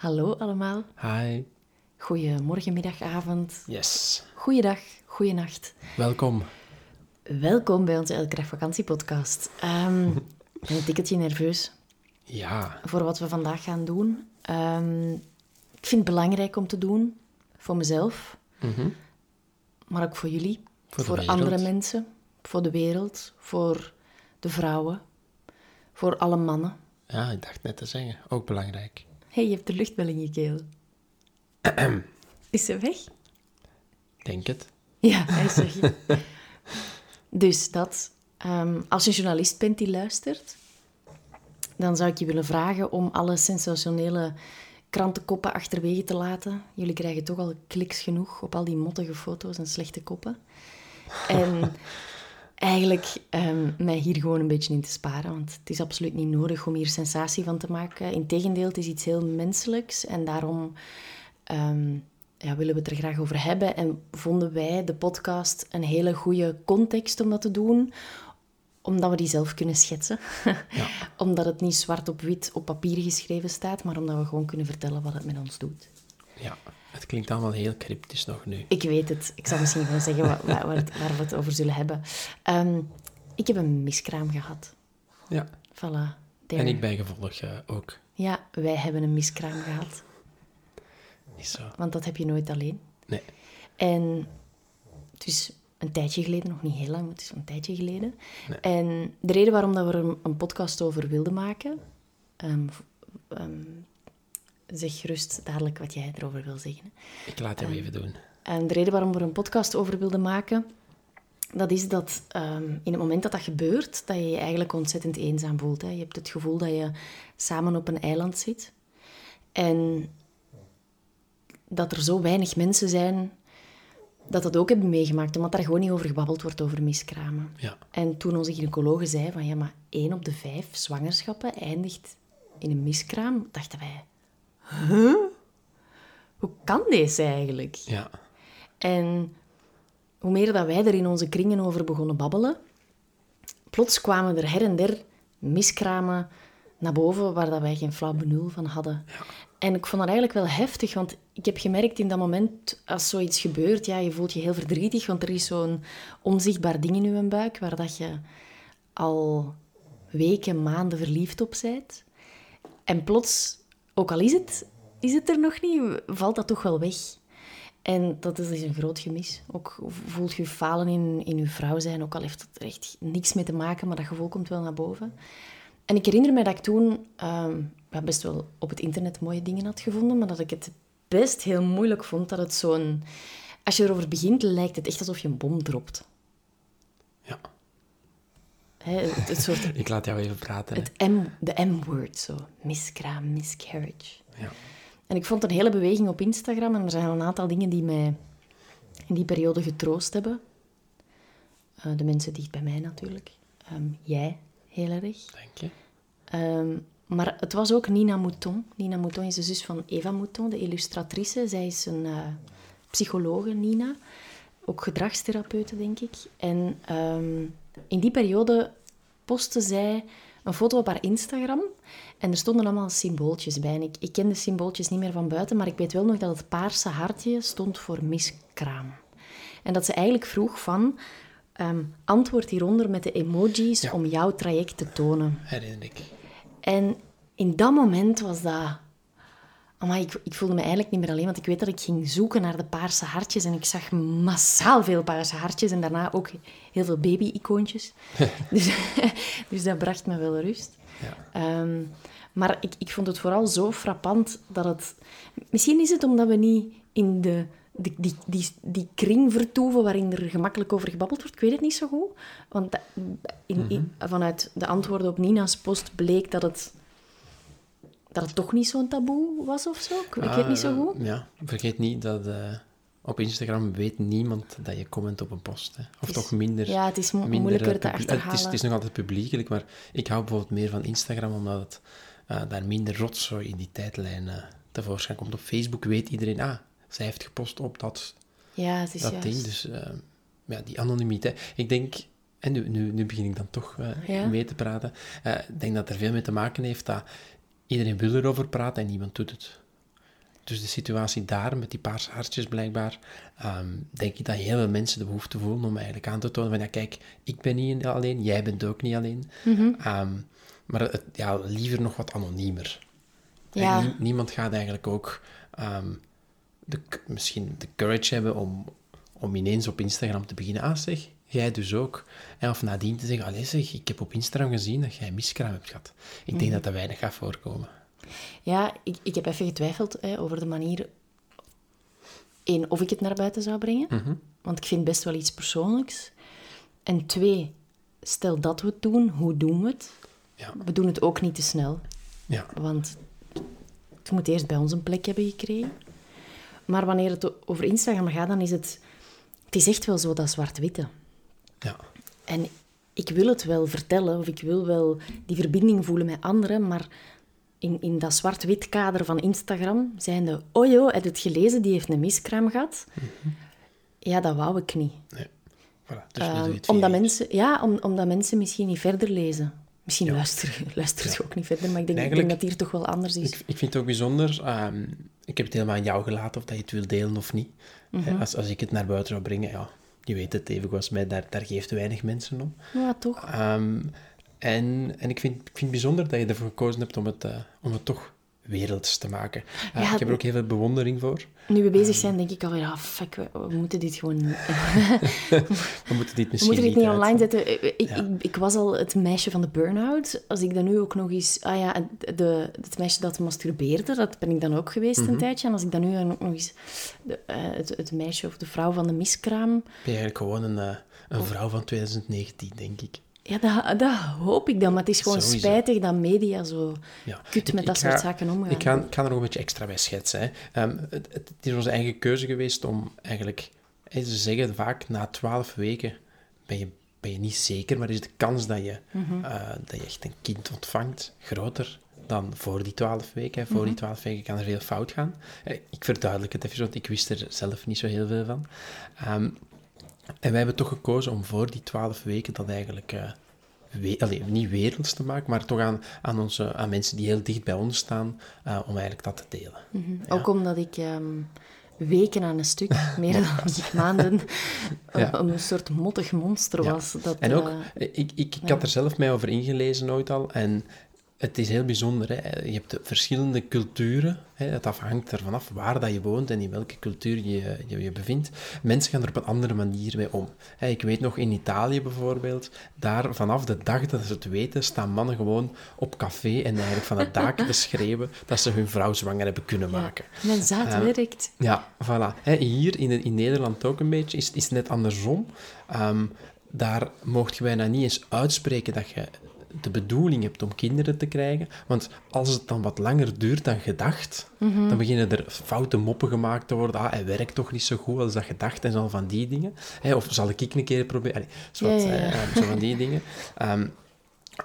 Hallo allemaal. Hi. Goedemorgen, middag, avond. Yes. Goeiedag, goeienacht. Welkom. Welkom bij onze Elke Dag Vakantie podcast. Ehm, ik ben een tikkeltje nerveus Ja. voor wat we vandaag gaan doen. Ehm, ik vind het belangrijk om te doen, voor mezelf, Mhm. maar ook voor jullie, Voor voor, andere mensen, voor de wereld, voor de vrouwen, voor alle mannen. Ja, ik dacht net te zeggen. Ook belangrijk. Hé, hey, je hebt de luchtbel in je keel. Is ze weg? Ik Denk het. Ja, hij is weg. dus dat. ehm, als je journalist bent die luistert, dan zou ik je willen vragen om alle sensationele krantenkoppen achterwege te laten. Jullie krijgen toch al kliks genoeg op al die mottige foto's en slechte koppen. En eigenlijk ehm, mij hier gewoon een beetje in te sparen, want het is absoluut niet nodig om hier sensatie van te maken. Integendeel, het is iets heel menselijks en daarom ehm, ja, willen we het er graag over hebben. En vonden wij de podcast een hele goede context om dat te doen, omdat we die zelf kunnen schetsen. omdat het niet zwart op wit op papier geschreven staat, maar omdat we gewoon kunnen vertellen wat het met ons doet. Ja. Het klinkt allemaal heel cryptisch nog nu. Ik weet het. Ik zal misschien gewoon zeggen waar, waar, we het over zullen hebben. Ehm, ik heb een miskraam gehad. Ja. Voilà. There. En ik bijgevolg eh, ook. Ja, wij hebben een miskraam gehad. Is zo. Want dat heb je nooit alleen. Nee. En het is een tijdje geleden, nog niet heel lang, maar het is een tijdje geleden. En de reden waarom dat we er een, podcast over wilden maken... ehm, ehm, zeg gerust dadelijk wat jij erover wil zeggen. Ik laat hem even doen. En de reden waarom we er een podcast over wilden maken, dat is dat ehm, in het moment dat dat gebeurt, dat je je eigenlijk ontzettend eenzaam voelt. Hè. Je hebt het gevoel dat je samen op een eiland zit. En dat er zo weinig mensen zijn dat dat ook hebben meegemaakt, omdat daar gewoon niet over gebabbeld wordt, over miskramen. Ja. En toen onze gynaecologe zei van ja, maar één op de vijf zwangerschappen eindigt in een miskraam, dachten wij, huh? Hoe kan deze eigenlijk? Ja. En hoe meer dat wij er in onze kringen over begonnen babbelen, plots kwamen er her en der miskramen naar boven waar dat wij geen flauw benul van hadden. En ik vond dat eigenlijk wel heftig, want ik heb gemerkt in dat moment, als zoiets gebeurt, ja, je voelt je heel verdrietig, want er is zo'n onzichtbaar ding in je buik waar dat je al weken, maanden verliefd op bent. En plots, ook al is het, is het er nog niet, valt dat toch wel weg. En dat is dus een groot gemis. Ook voelt je falen in, in je vrouw zijn, ook al heeft het er echt niks mee te maken, maar dat gevoel komt wel naar boven. En ik herinner me dat ik toen ehm, best wel op het internet mooie dingen had gevonden, maar dat ik het best heel moeilijk vond dat het zo'n... Als je erover begint, lijkt het echt alsof je een bom dropt. Hè, het, het soort... Ik laat jou even praten. Het M, de M-word, zo. Miskraam, miscarriage. Ja. En ik vond een hele beweging op Instagram en er zijn een aantal dingen die mij in die periode getroost hebben. Eh, de mensen dicht bij mij natuurlijk. Ehm, jij, heel erg. Denk je? Ehm, maar het was ook Nina Mouton. Nina Mouton is de zus van Eva Mouton, de illustratrice. Zij is een eh, psychologe, Nina. ook gedragstherapeute, denk ik. En ehm, in die periode postte zij een foto op haar Instagram. En er stonden allemaal symbooltjes bij. En ik, ik ken de symbooltjes niet meer van buiten, maar ik weet wel nog dat het paarse hartje stond voor miskraam. En dat ze eigenlijk vroeg van... ehm, antwoord hieronder met de emojis Ja. om jouw traject te tonen. Herinner ik. En in dat moment was dat... Amai, ik, ik voelde me eigenlijk niet meer alleen, want ik weet dat ik ging zoeken naar de paarse hartjes en ik zag massaal veel paarse hartjes en daarna ook heel veel baby-icoontjes. dus, dus dat bracht me wel rust. Ja. Ehm, maar ik, ik vond het vooral zo frappant dat het... Misschien is het omdat we niet in de, die, die, die, die kring vertoeven waarin er gemakkelijk over gebabbeld wordt. Ik weet het niet zo goed. Want in, in- vanuit de antwoorden op Nina's post bleek dat het, dat het toch niet zo'n taboe was of zo. Ik, weet het niet zo Ah, goed. Ja, vergeet niet dat eh, op Instagram weet niemand dat je comment op een post. Hè. Of is- toch minder... Ja, het is mo- minder, moeilijker eh, te achterhalen. Het is, het is nog altijd publiekelijk, maar ik hou bijvoorbeeld meer van Instagram, omdat het eh, daar minder rotzooi in die tijdlijn eh, tevoorschijn komt. Op Facebook weet iedereen, ah, zij heeft gepost op dat, Ja, het is dat juist. ding. Dus eh, ja, die anonimiteit. Ik denk, en nu, nu, nu begin ik dan toch eh, Ja. mee te praten, eh, ik denk dat er veel mee te maken heeft dat iedereen wil erover praten en niemand doet het. Dus de situatie daar, met die paarse hartjes blijkbaar, ehm, denk ik dat heel veel mensen de behoefte voelen om eigenlijk aan te tonen van, ja kijk, ik ben niet alleen, jij bent ook niet alleen. Mhm. Ehm, maar het, ja, liever nog wat anoniemer. Ja. Nie- niemand gaat eigenlijk ook ehm, de, misschien de courage hebben om, om ineens op Instagram te beginnen. Ah zeg, jij dus ook. En of nadien te zeggen, allee zeg, ik heb op Instagram gezien dat jij miskraam hebt gehad. Ik Mhm. denk dat dat weinig gaat voorkomen. Ja, ik, ik heb even getwijfeld hè, over de manier... één, of ik het naar buiten zou brengen. Mhm. Want ik vind best wel iets persoonlijks. En twee, stel dat we het doen, hoe doen we het? Ja. We doen het ook niet te snel. Ja, Want het moet eerst bij ons een plek hebben gekregen. Maar wanneer het over Instagram gaat, dan is het... Het is echt wel zo dat zwart-witte. Ja, En ik wil het wel vertellen, of ik wil wel die verbinding voelen met anderen, maar in, in dat zwart-wit kader van Instagram zijn de... Oh joh, heb je het gelezen? Die heeft een miskraam gehad. Ja, dat wou ik niet. nee. Voilà. Dus het omdat, mensen, ja, om, omdat mensen misschien niet verder lezen. Misschien luisteren, luisteren ze ook niet verder, maar ik denk, ik denk dat hier toch wel anders is. Ik, ik vind het ook bijzonder. ehm, ik heb het helemaal aan jou gelaten of dat je het wil delen of niet. Mhm. Als, als ik het naar buiten zou brengen, ja, je weet het, even was mij, daar, daar geeft weinig mensen om. Ja, toch? Ehm, en en ik, vind, ik vind het bijzonder dat je ervoor gekozen hebt om het, eh, om het toch werelds te maken. Eh, Ja, ik heb er ook heel veel bewondering voor. Nu we bezig Ehm. zijn, denk ik alweer, ah, fuck, we, we moeten dit gewoon... We moeten dit We misschien moeten dit niet online zetten. Ik, ik, Ja. ik, ik was al het meisje van de burn-out. Als ik dan nu ook nog eens... Ah ja, de, het meisje dat masturbeerde, dat ben ik dan ook geweest Mhm. een tijdje. En als ik dan nu dan ook nog eens... De, eh, het, het meisje of de vrouw van de miskraam... Ben je eigenlijk gewoon een, eh, een vrouw van 2019, denk ik. Ja, dat, dat hoop ik dan. Maar het is gewoon Sowieso. spijtig dat media zo Ja. kut Ik- met dat ik soort ga- zaken omgaan. Ik ga, ik ga er nog een beetje extra bij schetsen. Hè. Ehm, het, is onze eigen keuze geweest om eigenlijk... ze zeggen vaak, na twaalf weken ben je, ben je niet zeker, maar is de kans dat je, Mhm. eh, dat je echt een kind ontvangt groter dan voor die twaalf weken. Voor Mhm. die twaalf weken kan er veel fout gaan. Eh, Ik verduidelijk het even, want ik wist er zelf niet zo heel veel van. Ehm, en wij hebben toch gekozen om voor die twaalf weken dat eigenlijk... eh, we, allee, niet werelds te maken, maar toch aan, aan, onze, aan mensen die heel dicht bij ons staan, eh, om eigenlijk dat te delen. Mhm. Ook omdat ik ehm, weken aan een stuk, meer dan maanden, Ja. een, een soort mottig monster Ja. was. Dat, En ook, eh, ik, ik, ik had er zelf mij over ingelezen ooit al, en het is heel bijzonder. Hè? Je hebt de verschillende culturen, hè? het afhangt ervan af waar dat je woont en in welke cultuur je je, je bevindt. Mensen gaan er op een andere manier mee om. Hè, ik weet nog, in Italië bijvoorbeeld, daar vanaf de dag dat ze het weten, staan mannen gewoon op café en eigenlijk van het daken te schreeuwen dat ze hun vrouw zwanger hebben kunnen ja, maken. mijn zaad Ehm, werkt. Ja, voilà. Hè, hier in, in Nederland ook een beetje, is, is het net andersom. Ehm, daar mocht je bijna niet eens uitspreken dat je de bedoeling hebt om kinderen te krijgen. Want als het dan wat langer duurt dan gedacht, Mhm. dan beginnen er foute moppen gemaakt te worden. Ah, hij werkt toch niet zo goed als dat gedacht en zo van die dingen. Of zal ik een keer proberen? Allee, zo, wat, Ja, ja, ja. hè, ehm, zo van die dingen. Ehm,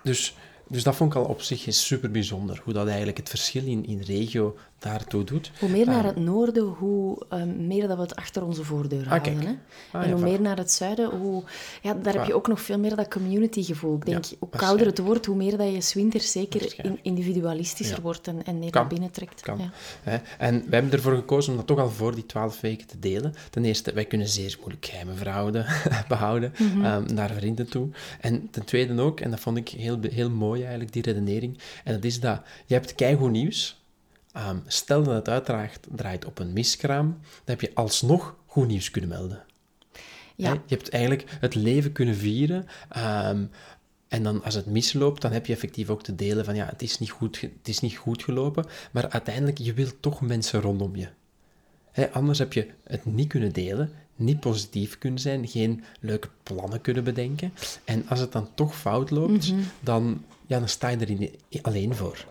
dus, dus dat vond ik al op zich super bijzonder. Hoe dat eigenlijk het verschil in, in regio daartoe doet. Hoe meer naar het noorden, hoe um, meer dat we het achter onze voordeur Ah, houden. Hè? Ah, en ja, hoe meer naar het zuiden, hoe... Ja, daar heb je ook nog veel meer dat community-gevoel. Ik denk, Ja, hoe kouder het wordt, hoe meer dat je 's winters zeker in, individualistischer Ja. wordt en, en meer Kan. naar binnen trekt. Kan. Ja. Hè? En wij hebben ervoor gekozen om dat toch al voor die twaalf weken te delen. Ten eerste, wij kunnen zeer moeilijk geheimen verhouden, behouden ehm, naar vrienden toe. En ten tweede ook, en dat vond ik heel, heel mooi eigenlijk, die redenering, en dat is dat je hebt keigoed nieuws. Ehm, stel dat het uitdraagt draait op een miskraam, dan heb je alsnog goed nieuws kunnen melden. Ja. Je hebt eigenlijk het leven kunnen vieren. ehm, en dan als het misloopt, dan heb je effectief ook te delen van ja, het is niet goed, het is niet goed gelopen. Maar uiteindelijk, je wilt toch mensen rondom je. Anders heb je het niet kunnen delen, niet positief kunnen zijn, geen leuke plannen kunnen bedenken. En als het dan toch fout loopt, dan, ja, dan sta je er in- alleen voor.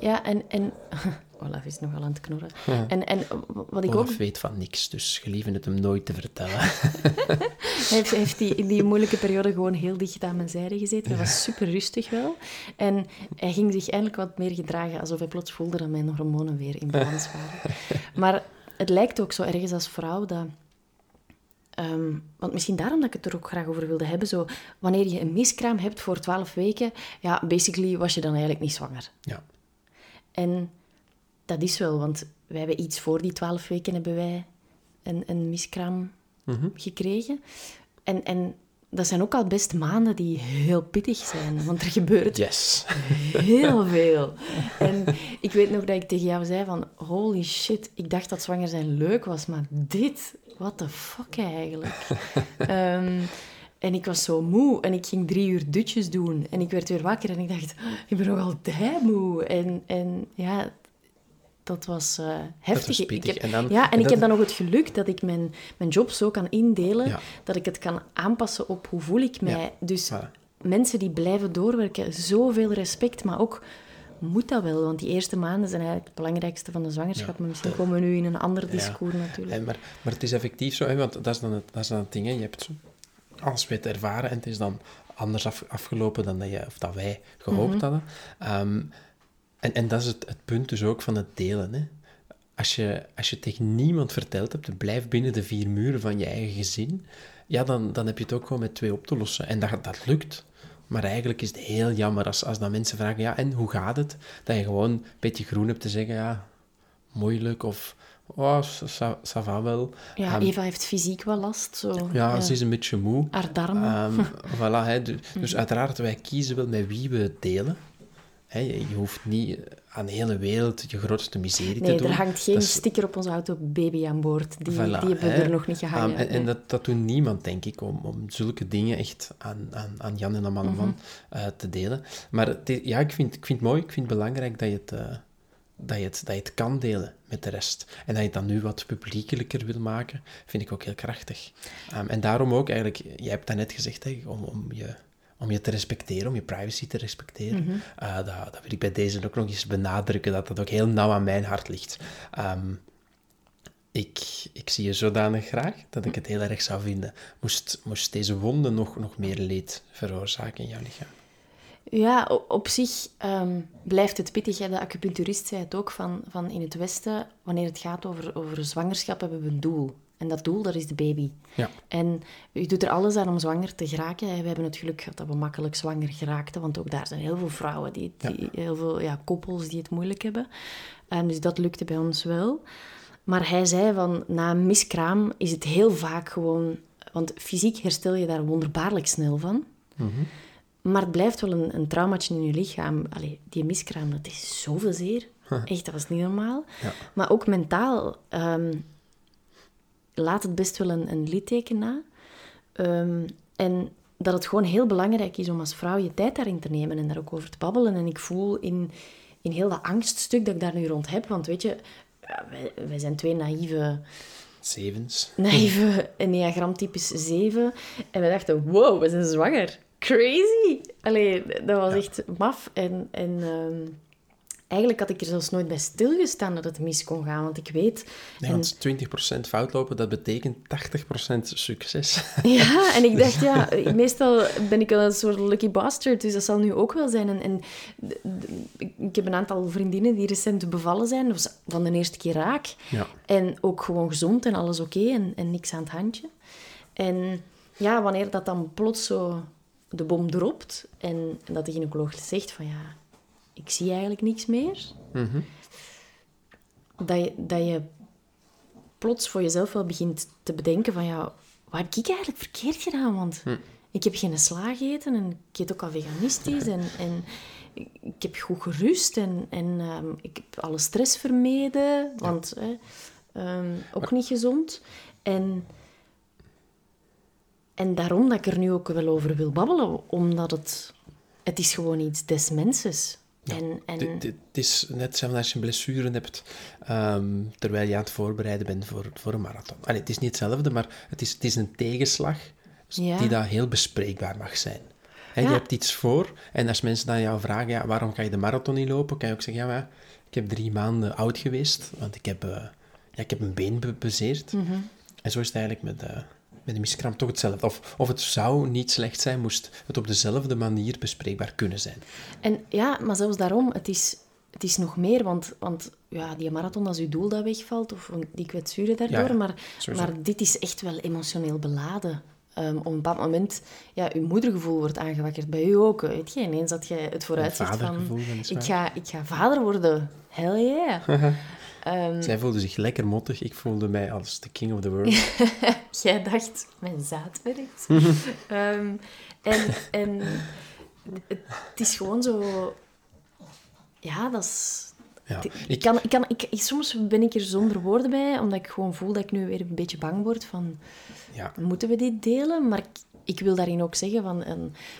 Ja, en... en Olaf is nogal aan het knorren. En, en wat ik ook weet van niks, dus gelieve het hem nooit te vertellen. Hij heeft, hij heeft die, in die moeilijke periode gewoon heel dicht aan mijn zijde gezeten. Dat was super rustig wel. En hij ging zich eindelijk wat meer gedragen, alsof hij plots voelde dat mijn hormonen weer in balans waren. Maar het lijkt ook zo ergens als vrouw dat... ehm, want misschien daarom dat ik het er ook graag over wilde hebben. Zo, wanneer je een miskraam hebt voor twaalf weken, ja, basically was je dan eigenlijk niet zwanger. ja. En dat is wel, want wij hebben iets voor die twaalf weken hebben wij een, een miskraam gekregen. En, en dat zijn ook al best maanden die heel pittig zijn, want er gebeurt Yes. heel veel. En ik weet nog dat ik tegen jou zei van, holy shit, ik dacht dat zwanger zijn leuk was, maar dit, what the fuck eigenlijk? Ehm, en ik was zo moe en ik ging drie uur dutjes doen en ik werd weer wakker en ik dacht, ik ben nog altijd moe. En, en ja, dat was eh, heftig. was Ik heb- En dan- ja, en, en ik dat- heb dan nog het geluk dat ik mijn, mijn job zo kan indelen, Ja. dat ik het kan aanpassen op hoe voel ik mij. Ja, Dus voilà. mensen die blijven doorwerken, zoveel respect, maar ook moet dat wel, want die eerste maanden zijn eigenlijk het belangrijkste van de zwangerschap. Maar misschien komen we nu in een ander discours natuurlijk. En maar, maar het is effectief zo, hè, want dat is dan het, dat is dan het ding. Hè. Je hebt alles weet ervaren en het is dan anders af, afgelopen dan dat, je, of dat wij gehoopt hadden. Ehm, en, en dat is het, het punt dus ook van het delen. Hè. Als, je, als je tegen niemand verteld hebt, blijf binnen de vier muren van je eigen gezin, ja, dan, dan heb je het ook gewoon met twee op te lossen. En dat, dat lukt. Maar eigenlijk is het heel jammer als, als dan mensen vragen, ja, en hoe gaat het? Dat je gewoon een beetje groen hebt te zeggen, ja, moeilijk of, oh, ça, ça va wel. Ja, Ehm, Eva heeft fysiek wel last. Zo. ja, ze is een beetje moe. Haar darmen. Ehm, voilà, dus, dus uiteraard, wij kiezen wel met wie we het delen. Je, hoeft niet aan de hele wereld je grootste miserie te nee, doen. er hangt geen Dat is- sticker op onze auto baby aan boord. Die, Voilà, die hebben we er nog niet gehangen. Ehm, en en nee. dat, dat doet niemand, denk ik, om, om zulke dingen echt aan, aan, aan Jan en aan Mhm. Manneman eh, te delen. Maar het ja, ik vind, ik vind het mooi, ik vind het belangrijk dat je het, eh, dat, je het, dat je het kan delen met de rest. En dat je het dan nu wat publiekelijker wil maken, vind ik ook heel krachtig. Ehm, en daarom ook eigenlijk, jij hebt net gezegd, hè, om, om, je, om je te respecteren, om je privacy te respecteren. Eh, dat, dat wil ik bij deze ook nog eens benadrukken, dat dat ook heel nauw aan mijn hart ligt. Ehm, ik, ik zie je zodanig graag dat ik het heel erg zou vinden. Moest, moest deze wonde nog, nog meer leed veroorzaken in jouw lichaam? Ja, op zich ehm, blijft het pittig. Hè. De acupuncturist zei het ook, van, van in het Westen, wanneer het gaat over, over zwangerschap, hebben we een doel. En dat doel, dat is de baby. Ja. En je doet er alles aan om zwanger te geraken. We hebben het geluk gehad dat we makkelijk zwanger geraakten, want ook daar zijn heel veel vrouwen, die, die, heel veel ja, koppels die het moeilijk hebben. En dus dat lukte bij ons wel. Maar hij zei van, na een miskraam is het heel vaak gewoon... Want fysiek herstel je daar wonderbaarlijk snel van. Maar het blijft wel een, een traumaatje in je lichaam. Allee, die miskraam, dat is zoveel zeer. Echt, dat was niet normaal. Ja. Maar ook mentaal ehm, laat het best wel een, een litteken na. Ehm, en dat het gewoon heel belangrijk is om als vrouw je tijd daarin te nemen en daar ook over te babbelen. En ik voel in, in heel dat angststuk dat ik daar nu rond heb, want weet je, wij, wij zijn twee naïeve Zevens. naïeve enneagramtypes 7. En we dachten, wow, we zijn zwanger. Crazy! Allee, dat was echt maf. En, en, ehm, eigenlijk had ik er zelfs nooit bij stilgestaan dat het mis kon gaan. Want ik weet... Nee, en- want 20% fout lopen, dat betekent 80% succes. Ja, en ik dacht, ja, meestal ben ik wel een soort lucky bastard, dus dat zal nu ook wel zijn. En, en ik heb een aantal vriendinnen die recent bevallen zijn, dat was van de eerste keer raak. Ja. En ook gewoon gezond en alles oké en, en niks aan het handje. En ja, wanneer dat dan plots zo de bom dropt en, en dat de gynaecoloog zegt van ja, ik zie eigenlijk niks meer, Mhm. dat je, dat je plots voor jezelf wel begint te bedenken van ja, wat heb ik eigenlijk verkeerd gedaan? Want ik heb geen sla gegeten en ik eet ook al veganistisch en, en ik, heb goed gerust en, en ehm, ik heb alle stress vermeden, want ehm, ook niet gezond. En, en daarom dat ik er nu ook wel over wil babbelen, omdat het, het is gewoon iets des mensens. En, en, Dit- dit- Het is net hetzelfde als je een blessure hebt ehm, terwijl je aan het voorbereiden bent voor, voor een marathon. Allee, het is niet hetzelfde, maar het is, het is een tegenslag Ja. die dat heel bespreekbaar mag zijn. Hè, Je hebt iets voor en als mensen dan jou vragen, ja, waarom ga je de marathon niet lopen? Kan je ook zeggen, ja, maar ik heb drie maanden oud geweest, want ik heb, eh, ja, ik heb een been be- bezeerd. Mhm. En zo is het eigenlijk met, eh, met de miskraam toch hetzelfde. Of, of het zou niet slecht zijn, moest het op dezelfde manier bespreekbaar kunnen zijn. En ja, maar zelfs daarom, het is, het is nog meer, want, want ja, die marathon, als je doel dat wegvalt, of die kwetsuren daardoor, Ja, ja, maar, sowieso. maar dit is echt wel emotioneel beladen. Ehm, op een bepaald moment, ja, je moedergevoel wordt aangewakkerd. Bij u ook, weet je. Ineens dat je het vooruitzicht van, ik ga, ik ga vader worden. Hell yeah. Ehm, Zij voelde zich lekker mottig. Ik voelde mij als de king of the world. Jij dacht, mijn zaad werkt. Ehm, en en het, is gewoon zo... Ja, dat is... Ja. Ik Ik, kan, ik kan, ik, soms ben ik er zonder woorden bij, omdat ik gewoon voel dat ik nu weer een beetje bang word van... ja. Moeten we dit delen? Maar ik, ik wil daarin ook zeggen van...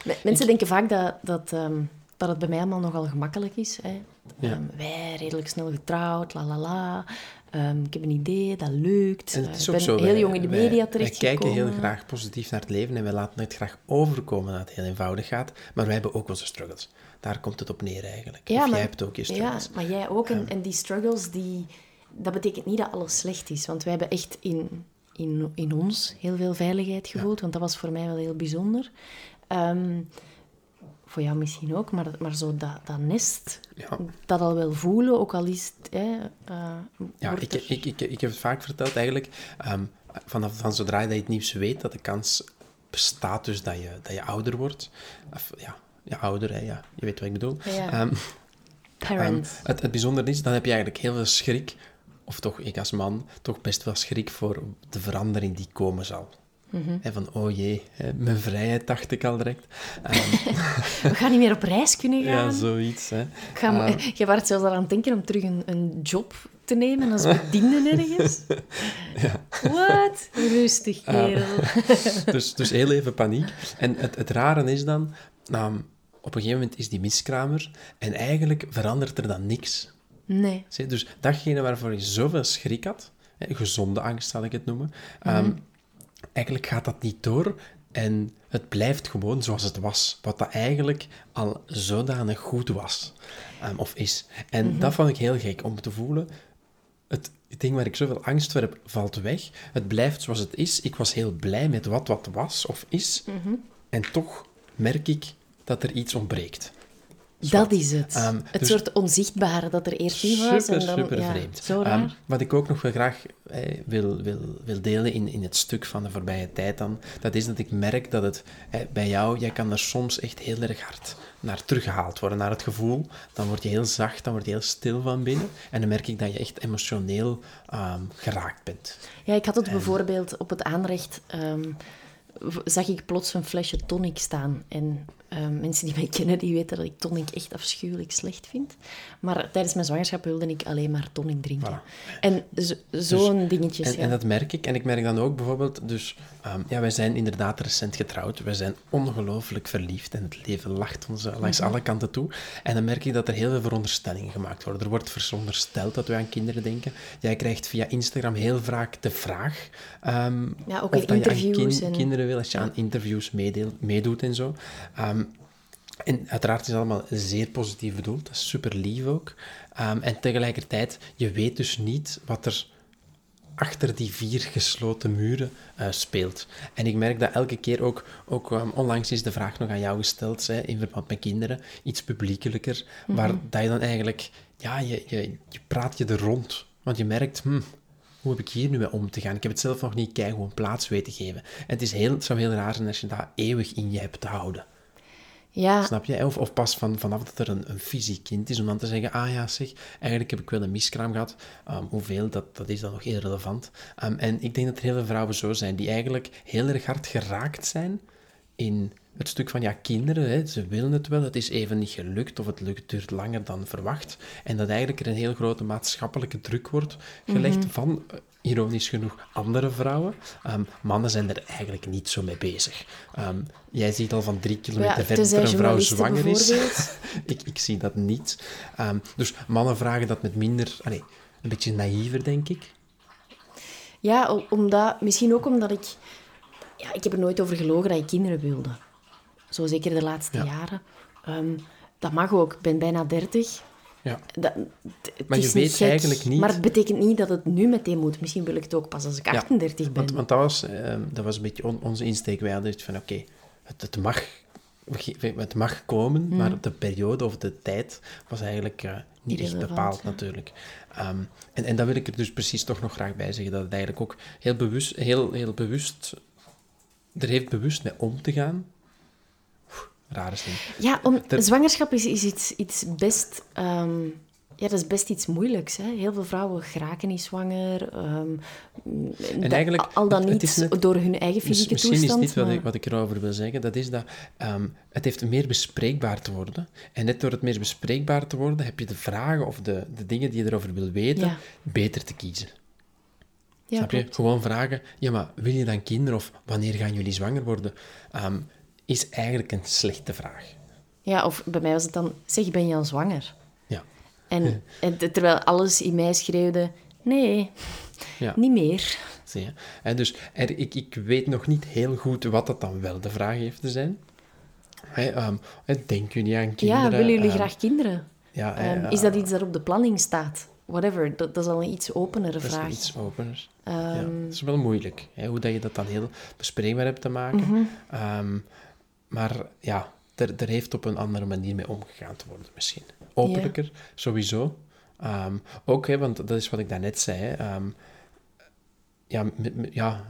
me- mensen denken vaak dat, dat, ehm, dat het bij mij allemaal nogal gemakkelijk is. Hè. Ja. Ehm, wij, redelijk snel getrouwd, la la la. Ehm, ik heb een idee, dat lukt. En Eh, het is ik ook ben zo. heel wij- jong in de wij- media Wij terechtgekomen. kijken heel graag positief naar het leven en wij laten het graag overkomen dat het heel eenvoudig gaat. Maar wij hebben ook onze struggles. Daar komt het op neer eigenlijk. Ja, of maar- jij hebt ook je struggles. Ja, maar jij ook. En, en die struggles, die, dat betekent niet dat alles slecht is. Want wij hebben echt in, in, in ons heel veel veiligheid gevoeld. Want dat was voor mij wel heel bijzonder. Ehm, voor jou misschien ook. Maar, maar zo dat, dat nest, Ja. dat al wel voelen, ook al is het... Hè, eh, Ja, ik, er- ik, ik, ik heb het vaak verteld eigenlijk. ehm, vanaf van zodra je het nieuws weet, dat de kans bestaat dus dat je, dat je ouder wordt. Of, ja, ja, ouder, hè, ja. Je weet wat ik bedoel. Ja. Ehm, Parents. Ehm, het, het bijzondere is, dan heb je eigenlijk heel veel schrik, of toch ik als man, toch best wel schrik voor de verandering die komen zal. Mhm. Hè, van, oh jee, mijn vrijheid dacht ik al direct. Ehm, We gaan niet meer op reis kunnen gaan. ja, zoiets. Hè. Ga, Ehm. jij was zelfs al aan het denken om terug een, een job te nemen als bediende ergens. Wat? Rustig, kerel. Dus, dus heel even paniek. En het, het rare is dan, ehm, op een gegeven moment is die miskramer en eigenlijk verandert er dan niks. Nee. Je? Dus datgene waarvoor je zoveel schrik had, hè, gezonde angst zal ik het noemen, ehm, eigenlijk gaat dat niet door en het blijft gewoon zoals het was. Wat dat eigenlijk al zodanig goed was, ehm, of is. En dat vond ik heel gek, om te voelen, het ding waar ik zoveel angst voor heb, valt weg. Het blijft zoals het is. Ik was heel blij met wat wat was of is. En toch merk ik dat er iets ontbreekt. Dat is het. Ehm, het dus- soort onzichtbare dat er eerst niet was. Super, en dan, super ja, vreemd. Zo Ehm, wat ik ook nog wel graag eh, wil, wil, wil delen in, in het stuk van de voorbije tijd dan, dat is dat ik merk dat het eh, bij jou, jij kan er soms echt heel erg hard naar teruggehaald worden, naar het gevoel. Dan word je heel zacht, dan word je heel stil van binnen. En dan merk ik dat je echt emotioneel ehm, geraakt bent. Ja, ik had het bijvoorbeeld op het aanrecht... zag ik plots een flesje tonic staan. En ehm, mensen die mij kennen, die weten dat ik tonic echt afschuwelijk slecht vind. Maar tijdens mijn zwangerschap wilde ik alleen maar tonic drinken. En zo- zo'n dingetjes, Dus En, ja. en dat merk ik. En ik merk dan ook bijvoorbeeld, dus ehm, ja, wij zijn inderdaad recent getrouwd. We zijn ongelooflijk verliefd en het leven lacht ons langs Mhm. alle kanten toe. En dan merk ik dat er heel veel veronderstellingen gemaakt worden. Er wordt verondersteld dat we aan kinderen denken. Jij krijgt via Instagram heel vaak de vraag ehm, Ja, ook of dat je aan kin- en- kinderen wil, als je aan interviews meedeel- meedoet en zo. En uiteraard is het allemaal zeer positief bedoeld. Dat is super lief ook. Ehm, en tegelijkertijd, je weet dus niet wat er achter die vier gesloten muren uh, speelt. En ik merk dat elke keer ook, ook um, onlangs is de vraag nog aan jou gesteld, hè, in verband met kinderen, iets publiekelijker, mm waar dat je dan eigenlijk, ja, je, je, je praat je er rond. Want je merkt, hm, hoe heb ik hier nu mee om te gaan? Ik heb het zelf nog niet gewoon plaats weten geven. En het, is heel, het zou heel raar zijn als je dat eeuwig in je hebt te houden. Ja. Snap je? Of, pas van, vanaf dat er een, een fysiek kind is, om dan te zeggen, ah ja, zeg, eigenlijk heb ik wel een miskraam gehad. Um, hoeveel, dat, dat is dan nog irrelevant. Um, en ik denk dat er heel veel vrouwen zo zijn, die eigenlijk heel erg hard geraakt zijn in het stuk van, ja, kinderen, hè, ze willen het wel, het is even niet gelukt, of het lukt, duurt langer dan verwacht. En dat eigenlijk er een heel grote maatschappelijke druk wordt gelegd mm -hmm. van ironisch genoeg andere vrouwen. Um, mannen zijn er eigenlijk niet zo mee bezig. Um, jij ziet al van drie kilometer ja, verder dat een vrouw zwanger is. ik, ik zie dat niet. Um, dus mannen vragen dat met minder... Allez, een beetje naïver, denk ik. Ja, omdat, misschien ook omdat ik... Ja, ik heb er nooit over gelogen dat ik kinderen wilde. Zo zeker de laatste ja. jaren. dat mag ook. Ik ben bijna dertig. Ja. Dat, maar je weet gek, eigenlijk niet... Maar het betekent niet dat het nu meteen moet. Misschien wil ik het ook pas als ik 38 ja, ben. Want, want dat, was, uh, dat was een beetje on, onze insteek. Wij hadden van, oké, okay, het, het, mag, het mag komen, mm. maar de periode of de tijd was eigenlijk uh, niet echt bepaald ja. natuurlijk. Um, en, en dat wil ik er dus precies toch nog graag bij zeggen, dat het eigenlijk ook heel bewust, heel, heel bewust er heeft bewust mee om te gaan rare zin. Ja, om, Ter... zwangerschap is, is iets, iets best... Um, ja, dat is best iets moeilijks. Hè? Heel veel vrouwen geraken niet zwanger. Um, en eigenlijk, al dan niet net, door hun eigen fysieke misschien toestand. Misschien is dit maar... wat ik, wat ik erover wil zeggen. Dat is dat um, het heeft meer bespreekbaar te worden. En net door het meer bespreekbaar te worden, heb je de vragen of de, de dingen die je erover wil weten, ja. beter te kiezen. Ja, Snap je? Gewoon vragen, ja, maar wil je dan kinderen of wanneer gaan jullie zwanger worden? Um, is eigenlijk een slechte vraag. Ja, of bij mij was het dan, zeg, ben je al zwanger? Ja. En, en terwijl alles in mij schreeuwde, nee, ja. niet meer. Zie je? En dus er, ik, ik weet nog niet heel goed wat dat dan wel de vraag heeft te zijn. Hey, um, denken jullie aan kinderen? Ja, willen jullie um, graag kinderen? Ja, um, is dat iets dat op de planning staat? Whatever, dat, dat is al een iets openere dat vraag. is iets opener. Ja, dat is wel moeilijk, hè, hoe dat je dat dan heel bespreekbaar hebt te maken. Mhm. Maar ja, er, er heeft op een andere manier mee omgegaan te worden misschien. Openlijker, sowieso. Um, ook, hè, want dat is wat ik daarnet zei. Hè, um, ja, ja,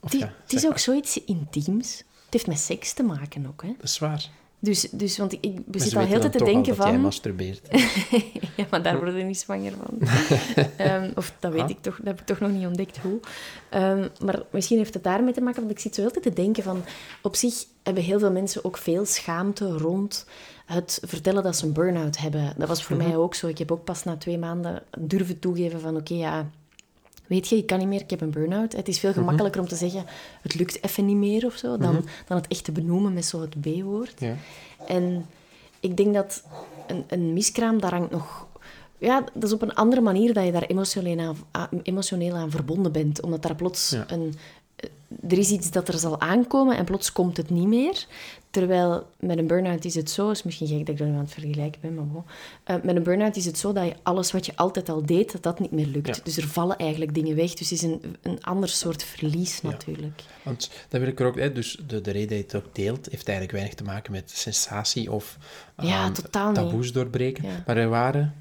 of, ja, het is ook zoiets intiems. Het heeft met seks te maken ook, hè? Dat is waar. Dus, dus want ik, ik zit al heel tijd te denken van... jij masturbeert. ja, maar daar word je niet zwanger van. um, of dat weet ah. ik toch, dat heb ik toch nog niet ontdekt hoe. Um, maar misschien heeft het daarmee te maken, want ik zit zo heel tijd te denken van... Op zich hebben heel veel mensen ook veel schaamte rond het vertellen dat ze een burn-out hebben. Dat was voor mm -hmm. mij ook zo. Ik heb ook pas na twee maanden durven toegeven van... Oké, okay, ja, weet je, ik kan niet meer, ik heb een burn-out. Het is veel gemakkelijker mm -hmm. om te zeggen, het lukt even niet meer of zo, dan, mm -hmm. dan het echt te benoemen met zo het B-woord. Ja. En ik denk dat een, een miskraam, daar hangt nog... Ja, dat is op een andere manier dat je daar emotioneel aan, emotioneel aan verbonden bent. Omdat daar plots ja. een... Er is iets dat er zal aankomen en plots komt het niet meer. Terwijl met een burn-out is het zo, is misschien gek dat ik er nu aan het vergelijken ben, maar bon. Uh, met een burn-out is het zo dat je alles wat je altijd al deed, dat dat niet meer lukt. Ja. Dus er vallen eigenlijk dingen weg. Dus het is een, een ander soort verlies Ja. natuurlijk. Want dat wil ik er ook... Hè, dus de, de reden dat je het ook deelt, heeft eigenlijk weinig te maken met sensatie of um, totaal taboes niet. doorbreken. Maar er waren...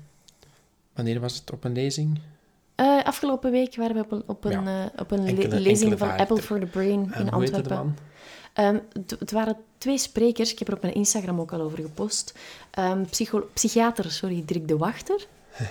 Wanneer was het op een lezing? Uh, afgelopen week waren we op een, op een, uh, op een Enkele- le- lezing enkele van Apple for the Brain in Antwerpen. Ehm, het- waren twee sprekers. Ik heb er op mijn Instagram ook al over gepost. Ehm, psychiater, sorry, Dirk de Wachter.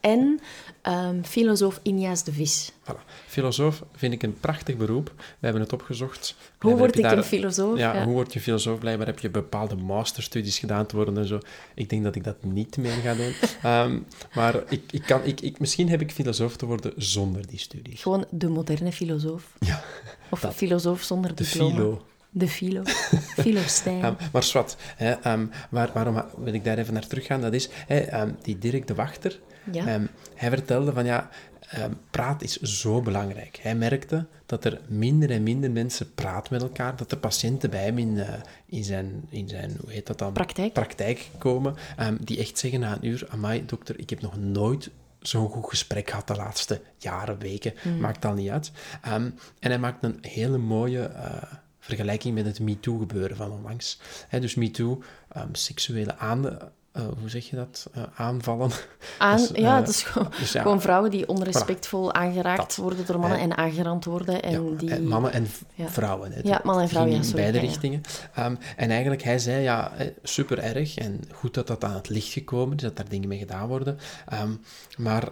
en ehm, filosoof Injaas de Vis. Voilà. Filosoof vind ik een prachtig beroep. We hebben het opgezocht. Hoe word ik een filosoof? Ja, Ja. hoe word je filosoof? Blijkbaar heb je bepaalde masterstudies gedaan te worden en zo. Ik denk dat ik dat niet meer ga doen. Maar ik, ik kan, ik, ik, misschien heb ik filosoof te worden zonder die studies. Gewoon de moderne filosoof. Ja, Of dat. filosoof zonder de diploma. filo. De filo. Filostijn. Um, maar zwart, hè, um, waar, waarom wil ik daar even naar teruggaan? Dat is, hè, um, die Dirk de Wachter, ja. hij vertelde van ja, ehm, praat is zo belangrijk. Hij merkte dat er minder en minder mensen praten met elkaar, dat er patiënten bij hem in, eh, in, zijn, in zijn, hoe heet dat dan? Praktijk. Praktijk komen, ehm, die echt zeggen na een uur, amai dokter, ik heb nog nooit zo'n goed gesprek gehad de laatste jaren, weken, maakt al niet uit. Ehm, en hij maakt een hele mooie eh, vergelijking met het MeToo-gebeuren van onlangs. Dus MeToo, ehm, seksuele aan, eh, hoe zeg je dat? Eh, aanvallen. Aan, Dus, ja, eh, het is gewoon, dus ja, gewoon vrouwen die onrespectvol aangeraakt Dat. worden door mannen en aangerand worden. En Ja, die... mannen en ja. vrouwen. Ja, mannen en vrouwen, ja, in sorry, beide ja, ja. richtingen. Ehm, en eigenlijk, hij zei, ja, super erg en goed dat dat aan het licht gekomen is, dat daar dingen mee gedaan worden. Ehm, maar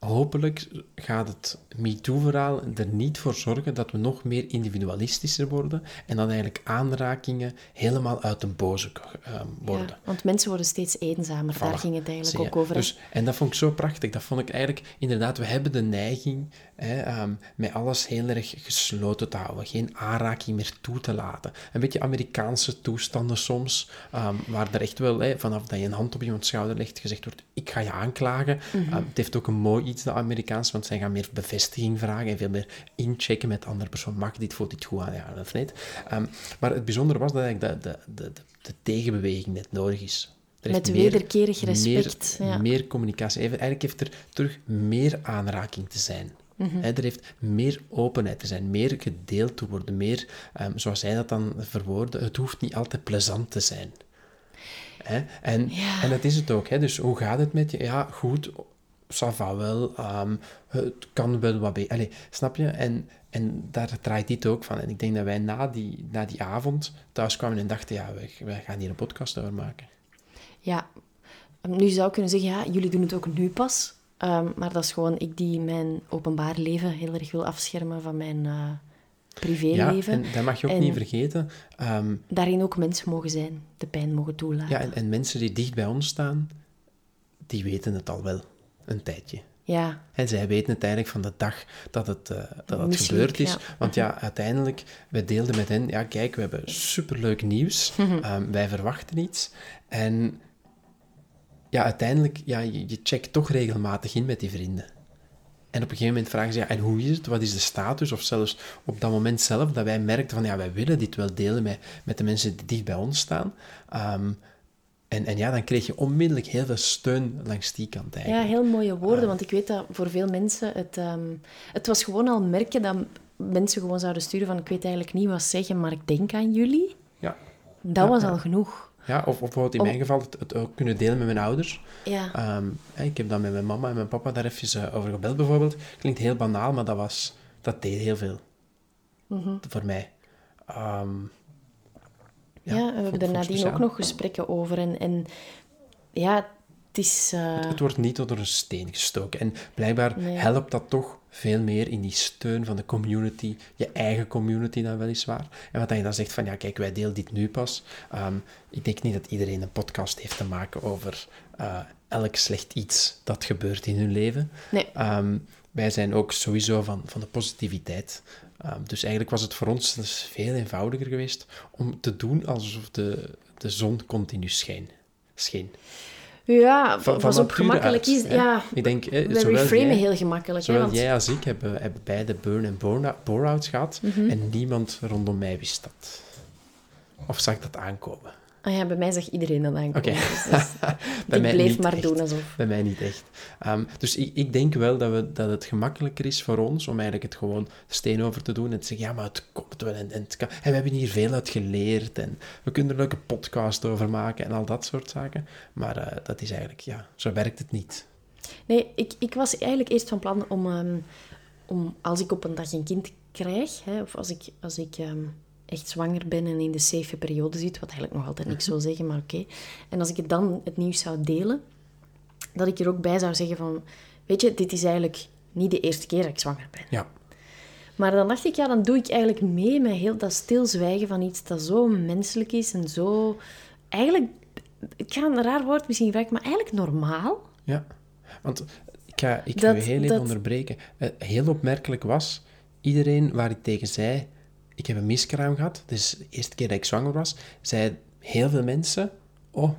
hopelijk gaat het MeToo-verhaal er niet voor zorgen dat we nog meer individualistischer worden en dat eigenlijk aanrakingen helemaal uit de boze ehm, worden. Ja, want mensen worden steeds eenzamer. Daar ging het eigenlijk ook over. Dus, en dat vond ik zo prachtig. Dat vond ik eigenlijk, inderdaad, we hebben de neiging hè, ehm, met alles heel erg gesloten te houden. Geen aanraking meer toe te laten. Een beetje Amerikaanse toestanden soms, ehm, waar er echt wel, hè, vanaf dat je een hand op iemands schouder legt, gezegd wordt, ik ga je aanklagen. Mhm. Ehm, het heeft ook een mooi iets, dat Amerikaans, want zij gaan meer bevestiging vragen en veel meer inchecken met de andere persoon. Mag dit, voelt dit goed aan, ja of niet? Ehm, maar het bijzondere was dat eigenlijk de, de, de, de, de tegenbeweging net nodig is. Er Met meer- wederkerig respect, Meer, ja. meer communicatie. Eigenlijk heeft er terug meer aanraking te zijn. Hè, er heeft meer openheid te zijn, meer gedeeld te worden, meer, ehm, zoals hij dat dan verwoordde, het hoeft niet altijd plezant te zijn. En, Ja. en dat is het ook. Dus hoe gaat het met je? Ja, goed, ça va wel. ehm, het kan wel wat beter. Allee, snap je? En, en daar draait dit ook van. En ik denk dat wij na die, na die avond thuis kwamen en dachten, ja, wij, wij gaan hier een podcast over maken. Ja, nu zou ik kunnen zeggen, ja, jullie doen het ook nu pas. Ehm, maar dat is gewoon ik die mijn openbaar leven heel erg wil afschermen van mijn eh, Ja, privéleven. en dat mag je ook En- niet vergeten. Ehm, Daarin ook mensen mogen zijn, de pijn mogen toelaten. ja, en, en mensen die dicht bij ons staan, die weten het al wel een tijdje. Ja, En zij weten het eigenlijk van de dag dat het, eh, dat het gebeurd is. ja. Want ja, uiteindelijk, wij deelden met hen, ja kijk, we hebben superleuk nieuws. Ehm, wij verwachten iets. En ja, uiteindelijk, ja, je, je checkt toch regelmatig in met die vrienden. En op een gegeven moment vragen ze, ja, en hoe is het? Wat is de status? Of zelfs op dat moment zelf, dat wij merkten van, ja, wij willen dit wel delen met, met de mensen die dicht bij ons staan. Ehm, en, en ja, dan kreeg je onmiddellijk heel veel steun langs die kant ja, eigenlijk. heel mooie woorden. Want ik weet dat voor veel mensen het... ehm, het was gewoon al merken dat mensen gewoon zouden sturen van... Ik weet eigenlijk niet wat zeggen, maar ik denk aan jullie. Ja. Dat was al genoeg. Ja, of, of bijvoorbeeld in Om- mijn geval het, het ook kunnen delen met mijn ouders. Ja. Ehm, ik heb dan met mijn mama en mijn papa daar even eh, over gebeld bijvoorbeeld. Klinkt heel banaal, maar dat, was, dat deed heel veel. Mhm. Voor mij. Ehm, Ja, ja, we hebben er nadien speciaal. ook nog gesprekken over. En, en ja, het is... eh, Het wordt niet onder een steen gestoken. En blijkbaar Nee. helpt dat toch veel meer in die steun van de community, je eigen community dan weliswaar. En wat je dan zegt van, ja kijk, wij delen dit nu pas. Ehm, ik denk niet dat iedereen een podcast heeft te maken over eh, elk slecht iets dat gebeurt in hun leven. Nee. Ehm, wij zijn ook sowieso van, van de positiviteit. Ehm, dus eigenlijk was het voor ons dus veel eenvoudiger geweest om te doen alsof de, de zon continu scheen. scheen. Ja, Van- was ook gemakkelijk. uit, Is, hè. ja, Ik denk, eh, we reframen jij- heel gemakkelijk. Hè, Zowel want, jij als ik hebben, hebben beide burn- en bore-outs gehad Mhm. en niemand rondom mij wist dat. Of zag dat aankomen? Ah ja, bij mij zag iedereen dat aankomen. Oké. Dus, dus mij bleef maar echt. doen alsof... Bij mij niet echt. Ehm, dus ik, ik denk wel dat, we, dat het gemakkelijker is voor ons om eigenlijk het gewoon steen over te doen en te zeggen, ja, maar het komt wel en, en, het kan, en we hebben hier veel uit geleerd en we kunnen er een leuke podcast over maken en al dat soort zaken. Maar eh, dat is eigenlijk, ja, zo werkt het niet. Nee, ik, ik was eigenlijk eerst van plan om, ehm, om als ik op een dag een kind krijg, hè, of als ik, als ik ehm, echt zwanger ben en in de safe periode zit, wat eigenlijk nog altijd niks wil zeggen, maar oké. En als ik het dan het nieuws zou delen, dat ik er ook bij zou zeggen van, weet je, dit is eigenlijk niet de eerste keer dat ik zwanger ben. Ja, Maar dan dacht ik, ja, dan doe ik eigenlijk mee met heel dat stilzwijgen van iets dat zo menselijk is en zo... Eigenlijk, ik ga een raar woord misschien gebruiken, maar eigenlijk normaal. ja. Want ik ga, ik Dat- u heel even dat- onderbreken. Eh, heel opmerkelijk was, iedereen waar ik tegen zei, ik heb een miskraam gehad, dus de eerste keer dat ik zwanger was, zei heel veel mensen, oh,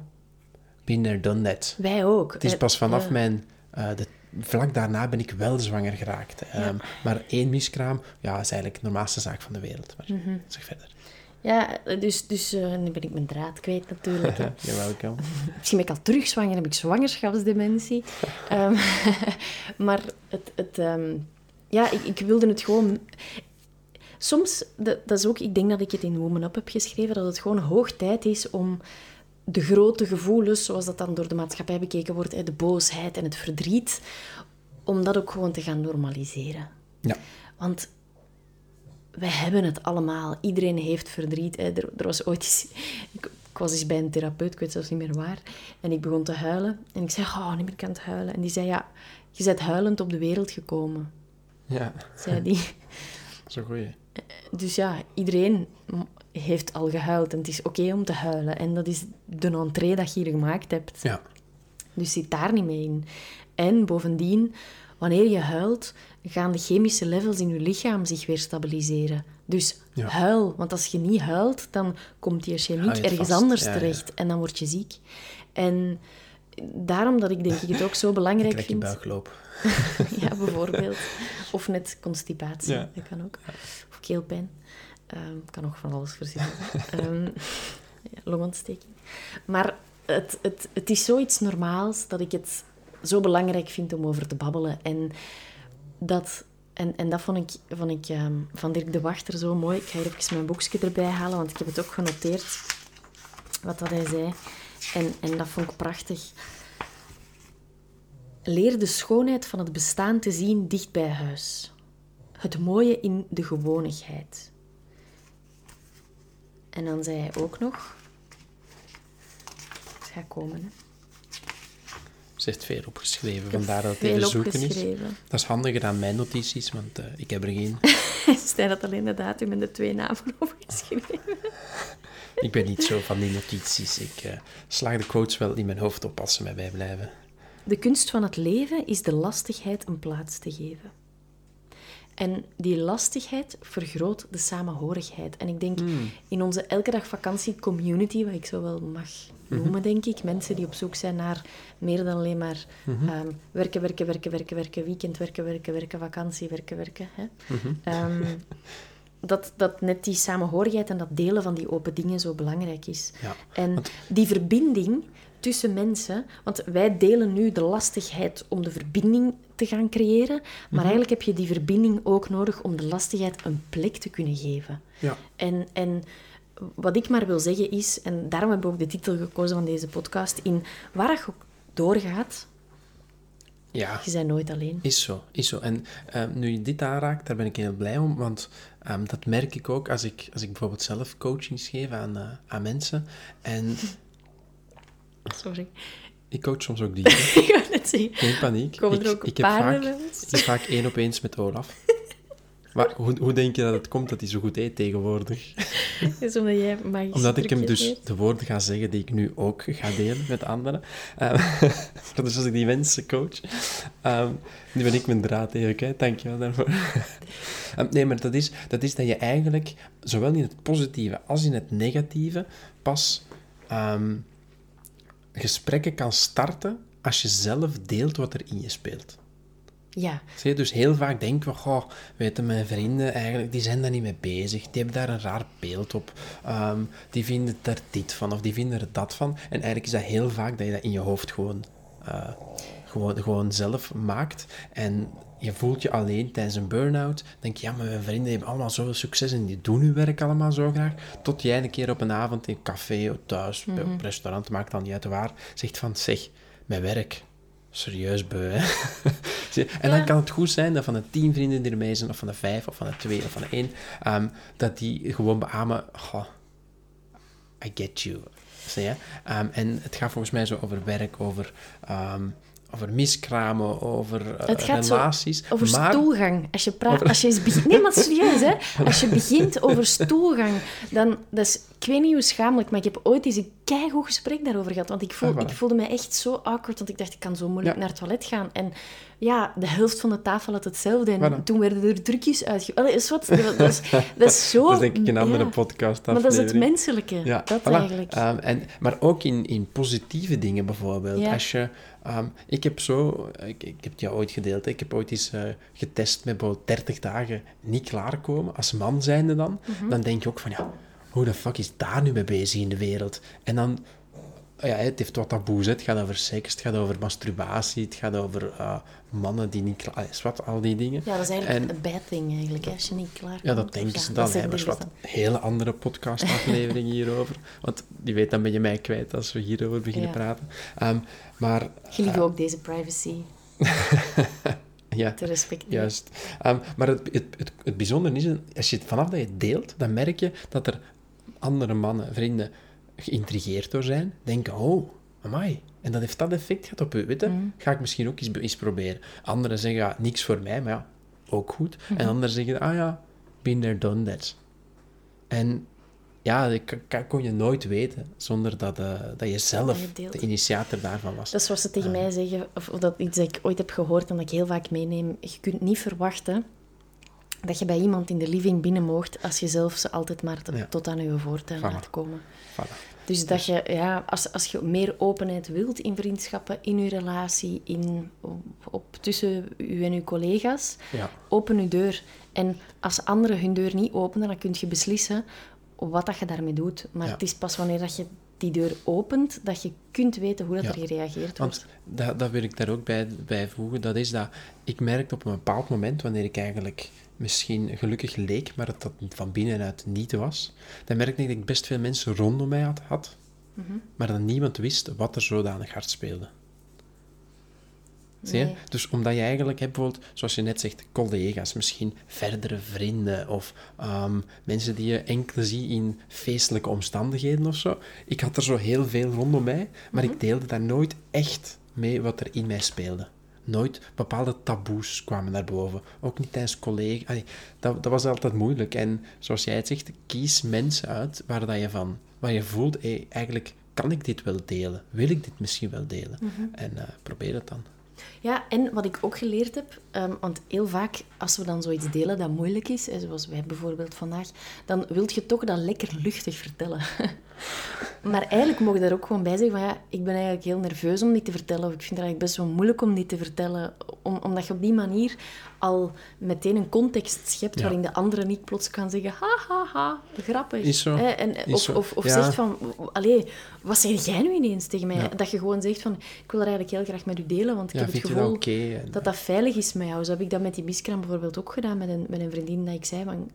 been there, done that. Wij ook. Het is Eh, pas vanaf ja. mijn, eh, de, vlak daarna ben ik wel zwanger geraakt. Ehm, maar één miskraam, ja, is eigenlijk de normaalste zaak van de wereld. Maar Mhm. zeg verder. Ja, dus, dus eh, nu ben ik mijn draad kwijt natuurlijk. You're welcome. Misschien ben ik al terug zwanger, heb ik zwangerschapsdementie. Ehm, maar het... het ehm, ja, ik, ik wilde het gewoon... Soms, dat, dat is ook... Ik denk dat ik het in Woman Up heb geschreven, dat het gewoon hoog tijd is om de grote gevoelens, zoals dat dan door de maatschappij bekeken wordt, de boosheid en het verdriet, om dat ook gewoon te gaan normaliseren. Ja. Want wij hebben het allemaal. Iedereen heeft verdriet. Er, er was ooit eens... Ik, ik was eens bij een therapeut, ik weet zelfs niet meer waar. En ik begon te huilen. En ik zei, oh, ben ik aan het huilen. En die zei, ja, je bent huilend op de wereld gekomen. Ja, Zei die. zo goeie. Dus ja, iedereen heeft al gehuild. En het is oké om te huilen. En dat is de entree dat je hier gemaakt hebt. Ja. Dus zit daar niet mee in. En bovendien, wanneer je huilt, gaan de chemische levels in je lichaam zich weer stabiliseren. Dus Ja. huil, want als je niet huilt, dan komt die chemiek het ergens vast. anders Ja, ja. terecht en dan word je ziek. En daarom dat ik denk ik het ook zo belangrijk Krijg je vind. buikloop. Ja, bijvoorbeeld. Of net constipatie, dat kan ook. Keelpijn. Ehm kan nog van alles verzinnen. Ehm ja, longontsteking. Maar het, het, het is zoiets normaals dat ik het zo belangrijk vind om over te babbelen. En dat, en, en dat vond ik, vond ik ehm, van Dirk de Wachter zo mooi. Ik ga hier even mijn boekje erbij halen, want ik heb het ook genoteerd. Wat dat hij zei. En, en dat vond ik prachtig. Leer de schoonheid van het bestaan te zien dicht bij huis. Het mooie in de gewonigheid. En dan zei hij ook nog... Het gaat komen, hè. Ze heeft veel opgeschreven, heb vandaar dat het even zoeken is. Dat is handiger dan mijn notities, want eh, ik heb er geen. Stijn had alleen de datum en de twee namen opgeschreven. Ik ben niet zo van die notities. Ik eh, slag de quotes wel in mijn hoofd op als ze mij bijblijven. De kunst van het leven is de lastigheid een plaats te geven. En die lastigheid vergroot de samenhorigheid. En ik denk in onze elke dag vakantie community, wat ik zo wel mag noemen, denk ik, mensen die op zoek zijn naar meer dan alleen maar ehm, werken, werken, werken, werken, werken, weekend werken, werken, werken, vakantie, werken, werken. Hè? Ehm, dat, dat net die samenhorigheid en dat delen van die open dingen zo belangrijk is. Ja, En die verbinding tussen mensen, want wij delen nu de lastigheid om de verbinding te gaan creëren, maar eigenlijk heb je die verbinding ook nodig om de lastigheid een plek te kunnen geven. Ja. En, en wat ik maar wil zeggen is, en daarom heb ik ook de titel gekozen van deze podcast, in waar je ook doorgaat, Ja, je bent nooit alleen. is zo. Is zo. En eh, nu je dit aanraakt, daar ben ik heel blij om, want ehm, dat merk ik ook als ik, als ik bijvoorbeeld zelf coachings geef aan, eh, aan mensen. En Sorry. Ik coach soms ook dieren. ik wou net zeggen, Geen paniek. komen ik, er ook ik heb paarden vaak? Het is vaak één op eens met Olaf. Maar hoe, hoe denk je dat het komt dat hij zo goed eet tegenwoordig? Is omdat jij magische Omdat ik hem dus de woorden ga zeggen die ik nu ook ga delen met anderen. Ehm, dus als ik die mensen coach. Ehm, nu ben ik mijn draad even dankjewel daarvoor. Ehm, nee, maar dat is, dat is dat je eigenlijk, zowel in het positieve als in het negatieve, pas gesprekken kan starten als je zelf deelt wat er in je speelt. Ja, Zie je, dus heel vaak denken we, goh, weten mijn vrienden eigenlijk, die zijn daar niet mee bezig. Die hebben daar een raar beeld op. Ehm, die vinden daar dit van of die vinden er dat van. En eigenlijk is dat heel vaak dat je dat in je hoofd gewoon, eh, gewoon, gewoon zelf maakt. En je voelt je alleen tijdens een burn-out. Denk je, ja, maar mijn vrienden hebben allemaal zoveel succes en die doen hun werk allemaal zo graag. Tot jij een keer op een avond in een café of thuis, bij- op restaurant, maakt dan niet uit waar, zegt van, zeg, mijn werk, serieus beu, hè. En dan kan het goed zijn dat van de tien vrienden die ermee zijn, of van de vijf, of van de twee, of van de één, ehm, dat die gewoon beamen, goh, I get you. Zie je? Ehm, en het gaat volgens mij zo over werk, over, ehm, over miskramen, over eh, Het gaat zo relaties. over maar stoelgang. Als je praat, als je begint... Nee, maar serieus, hè. Als je begint over stoelgang, dan... Dat is ik weet niet hoe schamelijk, maar ik heb ooit eens een keigoed gesprek daarover gehad. Want ik, voel, Ah, ik voelde me echt zo awkward, want ik dacht, ik kan zo moeilijk Ja. naar het toilet gaan. En ja, de helft van de tafel had hetzelfde. En Voilà. toen werden er drukjes uitge... Allee, is wat, dat, is, dat is zo... Dat is denk ik een andere ja. podcast Maar dat is het menselijke, Ja, dat voilà. eigenlijk. Ehm, en, maar ook in, in positieve dingen bijvoorbeeld. Ja. Als je, ehm, ik heb zo, ik, ik heb het jou ooit gedeeld, hè. ik heb ooit eens eh, getest met bijvoorbeeld 30 dagen niet klaarkomen, als man zijnde dan, Mhm. dan denk je ook van ja, hoe de fuck is daar nu mee bezig in de wereld? En dan, ja, het heeft wat taboes, hè. het gaat over seks, het gaat over masturbatie, het gaat over eh, mannen die niet klaar, is wat, al die dingen. Ja, dat is eigenlijk En- een bad thing eigenlijk, hè, als je niet klaar Ja, dat denken ze dan. hè. zeggen Dat is wat een hele andere podcastaflevering hierover. Want die weet dan ben je mij kwijt als we hierover beginnen Ja. praten. Ehm, maar Gelieve ook deze privacy ja, te respecteren. juist. Ehm, maar het, het, het, het bijzondere is, als je het vanaf dat je deelt, dan merk je dat er andere mannen, vrienden, geïntrigeerd door zijn. Denken, oh, amai. En dat heeft dat effect gehad op u, weet je? Mhm. Ga ik misschien ook eens, eens proberen. Anderen zeggen, ja, niks voor mij, maar ja, ook goed. Mhm. En anderen zeggen, ah ja, been there, done that. En ja, dat kon je nooit weten zonder dat, eh, dat je zelf de initiator daarvan was. Dat is wat ze tegen mij zeggen, of of dat iets dat ik ooit heb gehoord en dat ik heel vaak meeneem. Je kunt niet verwachten dat je bij iemand in de living binnen moogt als je zelf ze altijd maar te- Ja. tot aan je voortuin Voilà. laat komen. Voilà. Dus dat je, ja, als, als je meer openheid wilt in vriendschappen, in je relatie, in, op, op- tussen u en uw collega's, Ja. open uw deur. En als anderen hun deur niet openen, dan kun je beslissen wat dat je daarmee doet. Maar Ja. het is pas wanneer dat je die deur opent, dat je kunt weten hoe dat Ja. er gereageerd wordt. Want dat, dat wil ik daar ook bij, bij voegen. Dat is dat ik merkte op een bepaald moment, wanneer ik eigenlijk misschien gelukkig leek, maar het dat van binnenuit niet was, dan merkte ik dat ik best veel mensen rondom mij had, had Mhm. maar dat niemand wist wat er zodanig hard speelde. Zie je? Nee. Dus omdat je eigenlijk hebt bijvoorbeeld, zoals je net zegt, collega's, misschien verdere vrienden of ehm, mensen die je enkel ziet in feestelijke omstandigheden of zo. Ik had er zo heel veel rondom mij, maar Mhm. ik deelde daar nooit echt mee wat er in mij speelde. Nooit bepaalde taboes kwamen naar boven. Ook niet tijdens collega. Allee, dat, dat was altijd moeilijk. En zoals jij het zegt, kies mensen uit waar, dat je, van, waar je voelt, hé, eigenlijk kan ik dit wel delen. Wil ik dit misschien wel delen? En eh, probeer het dan. Ja, en wat ik ook geleerd heb, ehm, want heel vaak als we dan zoiets delen dat moeilijk is, zoals wij bijvoorbeeld vandaag, dan wilt je toch dat lekker luchtig vertellen. maar eigenlijk mogen je daar ook gewoon bij zeggen van ja, ik ben eigenlijk heel nerveus om dit te vertellen, of ik vind het eigenlijk best wel moeilijk om dit te vertellen, om, omdat je op die manier al meteen een context schept Ja. waarin de andere niet plots kan zeggen ha ha ha, grappig. Is zo. En, Is of zo. of, of Ja. zegt van, allee, wat zeg jij nu ineens tegen mij? Ja. Dat je gewoon zegt van, ik wil er eigenlijk heel graag met u delen, want ik Ja, heb het gevoel dat? En- dat dat veilig is met jou. Zo heb ik dat met die miskraam bijvoorbeeld ook gedaan met een, met een vriendin dat ik zei van,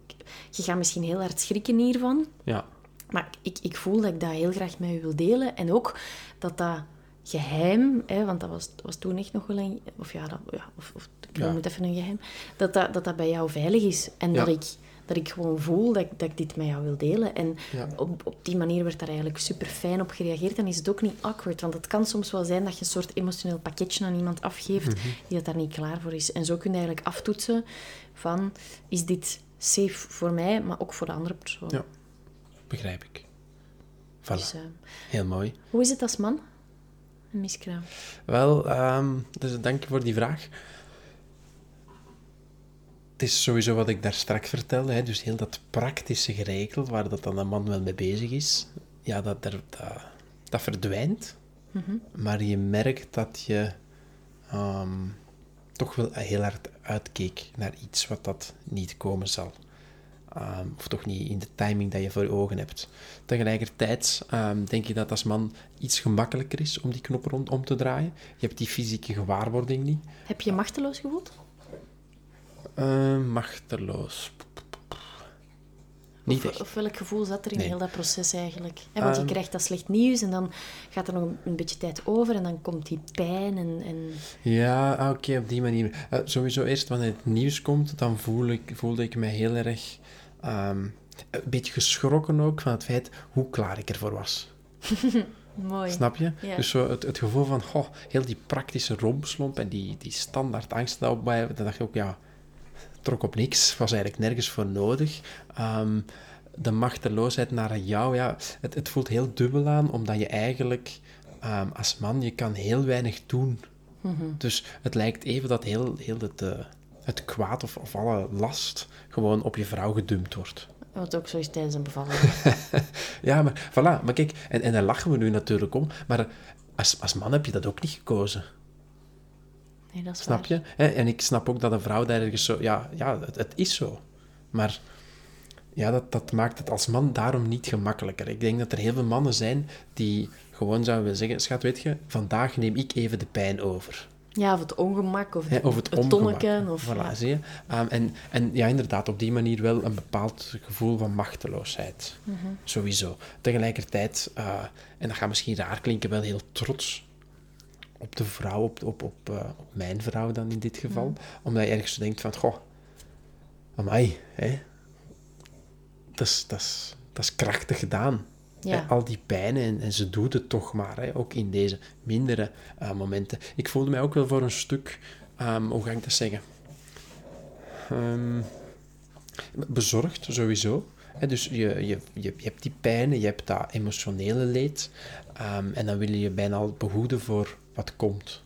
je gaat misschien heel hard schrikken hiervan, Ja, maar ik, ik voel dat ik dat heel graag met u wil delen. En ook dat dat geheim, hè, want dat was, was toen echt nog wel een... Of ja, dat, ja of, of ik Ja. het even een geheim. Dat dat, dat dat bij jou veilig is. En Ja. dat, ik, dat ik gewoon voel dat, ik- dat ik dit met jou wil delen. En Ja. op, op die manier werd daar eigenlijk super fijn op gereageerd. En is het ook niet awkward. Want het kan soms wel zijn dat je een soort emotioneel pakketje aan iemand afgeeft Mhm. die dat daar niet klaar voor is. En zo kun je eigenlijk aftoetsen van, is dit safe voor mij, maar ook voor de andere persoon. Begrijp ik. Voilà, Dus, eh, heel mooi. hoe is het als man? Een miskraam. Wel, ehm, dus dank je voor die vraag. Het is sowieso wat ik daar straks vertelde, hè, dus heel dat praktische geregeld, waar dat dan een man wel mee bezig is, ja, dat, dat, dat, dat verdwijnt. Maar je merkt dat je ehm, toch wel heel hard uitkeek naar iets wat dat niet komen zal. Ehm, of toch niet in de timing dat je voor je ogen hebt. Tegelijkertijd ehm, denk je dat als man iets gemakkelijker is om die knop rond om te draaien. Je hebt die fysieke gewaarwording niet. Heb je je machteloos gevoeld? Ehm, machteloos. Niet Of, welk gevoel zat er in Nee. heel dat proces eigenlijk? Want je krijgt dat slecht nieuws en dan gaat er nog een, een beetje tijd over en dan komt die pijn en... en... Ja, ah, oké, op die manier. Eh, sowieso eerst wanneer het nieuws komt, dan voel ik, voelde ik me heel erg ehm, een beetje geschrokken ook van het feit hoe klaar ik ervoor was. Mooi. Snap je? Ja. Dus zo het, het gevoel van, goh, heel die praktische rompslomp en die, die standaard angst daarop bij, dan dacht ik ook, ja, trok op niks, was eigenlijk nergens voor nodig. Ehm, de machteloosheid naar jou, ja, het, het voelt heel dubbel aan, omdat je eigenlijk ehm, als man, je kan heel weinig doen. Dus het lijkt even dat heel, heel het, het kwaad of, of alle last gewoon op je vrouw gedumpt wordt. Wat ook zo is tijdens een bevalling. Ja, maar voilà. Maar kijk, en, en daar lachen we nu natuurlijk om, maar als, als man heb je dat ook niet gekozen. Nee, dat is Snap waar. je? En ik snap ook dat een vrouw daar ergens zo... Ja, ja het, het is zo. Maar ja, dat, dat maakt het als man daarom niet gemakkelijker. Ik denk dat er heel veel mannen zijn die gewoon zouden willen zeggen... Schat, weet je, vandaag neem ik even de pijn over. Ja, of het ongemak, of, of het, het ongemak. tonneke. Of, voilà, ja. zie je? Ehm, en, en ja, inderdaad, op die manier wel een bepaald gevoel van machteloosheid. Mhm. Sowieso. Tegelijkertijd, eh, en dat gaat misschien raar klinken, wel heel trots op de vrouw, op, op, op, eh, op mijn vrouw dan in dit geval. Mhm. Omdat je ergens zo denkt van, goh, amai, hè. Dat is krachtig gedaan. Ja. Al die pijnen en, en ze doet het toch maar, hè, ook in deze mindere eh, momenten. Ik voelde mij ook wel voor een stuk, ehm, hoe ga ik dat zeggen? Ehm, bezorgd, sowieso. Hè, dus je, je, je, hebt die pijnen, je hebt dat emotionele leed. ehm, en dan wil je je bijna al behoeden voor wat komt.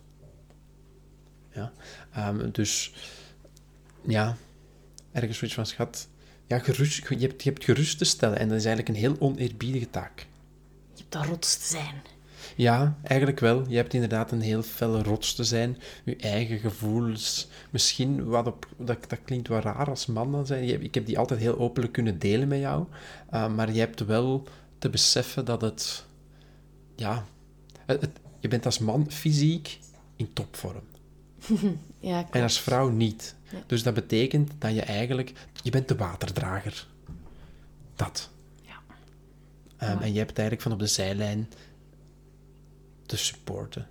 Ja? Dus ja, ergens zoiets van, schat, ja, gerust, je, hebt, je hebt gerust te stellen. En dat is eigenlijk een heel oneerbiedige taak. Je hebt de rots te zijn. Ja, eigenlijk wel. Je hebt inderdaad een heel felle rots te zijn. Je eigen gevoelens. Misschien wat op... Dat, dat klinkt wel raar als man dan zijn. Je- Ik heb die altijd heel openlijk kunnen delen met jou. Uh, maar je hebt wel te beseffen dat het... Ja... Het, het- je bent als man fysiek in topvorm. Ja, En als vrouw niet. Ja. Dus dat betekent dat je eigenlijk... Je bent de waterdrager. Dat. Ja. Ehm, en je hebt eigenlijk van op de zijlijn te supporten.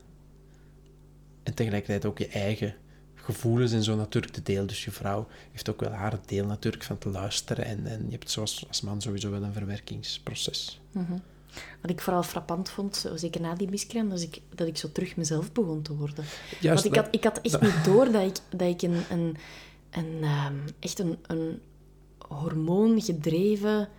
En tegelijkertijd ook je eigen gevoelens en zo natuurlijk te delen. Dus je vrouw heeft ook wel haar deel natuurlijk van te luisteren. En, en je hebt zoals als man sowieso wel een verwerkingsproces. Wat ik vooral frappant vond, zo, zeker na die miskraam, dat ik, dat ik zo terug mezelf begon te worden. Juist, Want ik had, ik had echt niet door dat ik, dat ik een, een, een, ehm, echt een, een hormoongedreven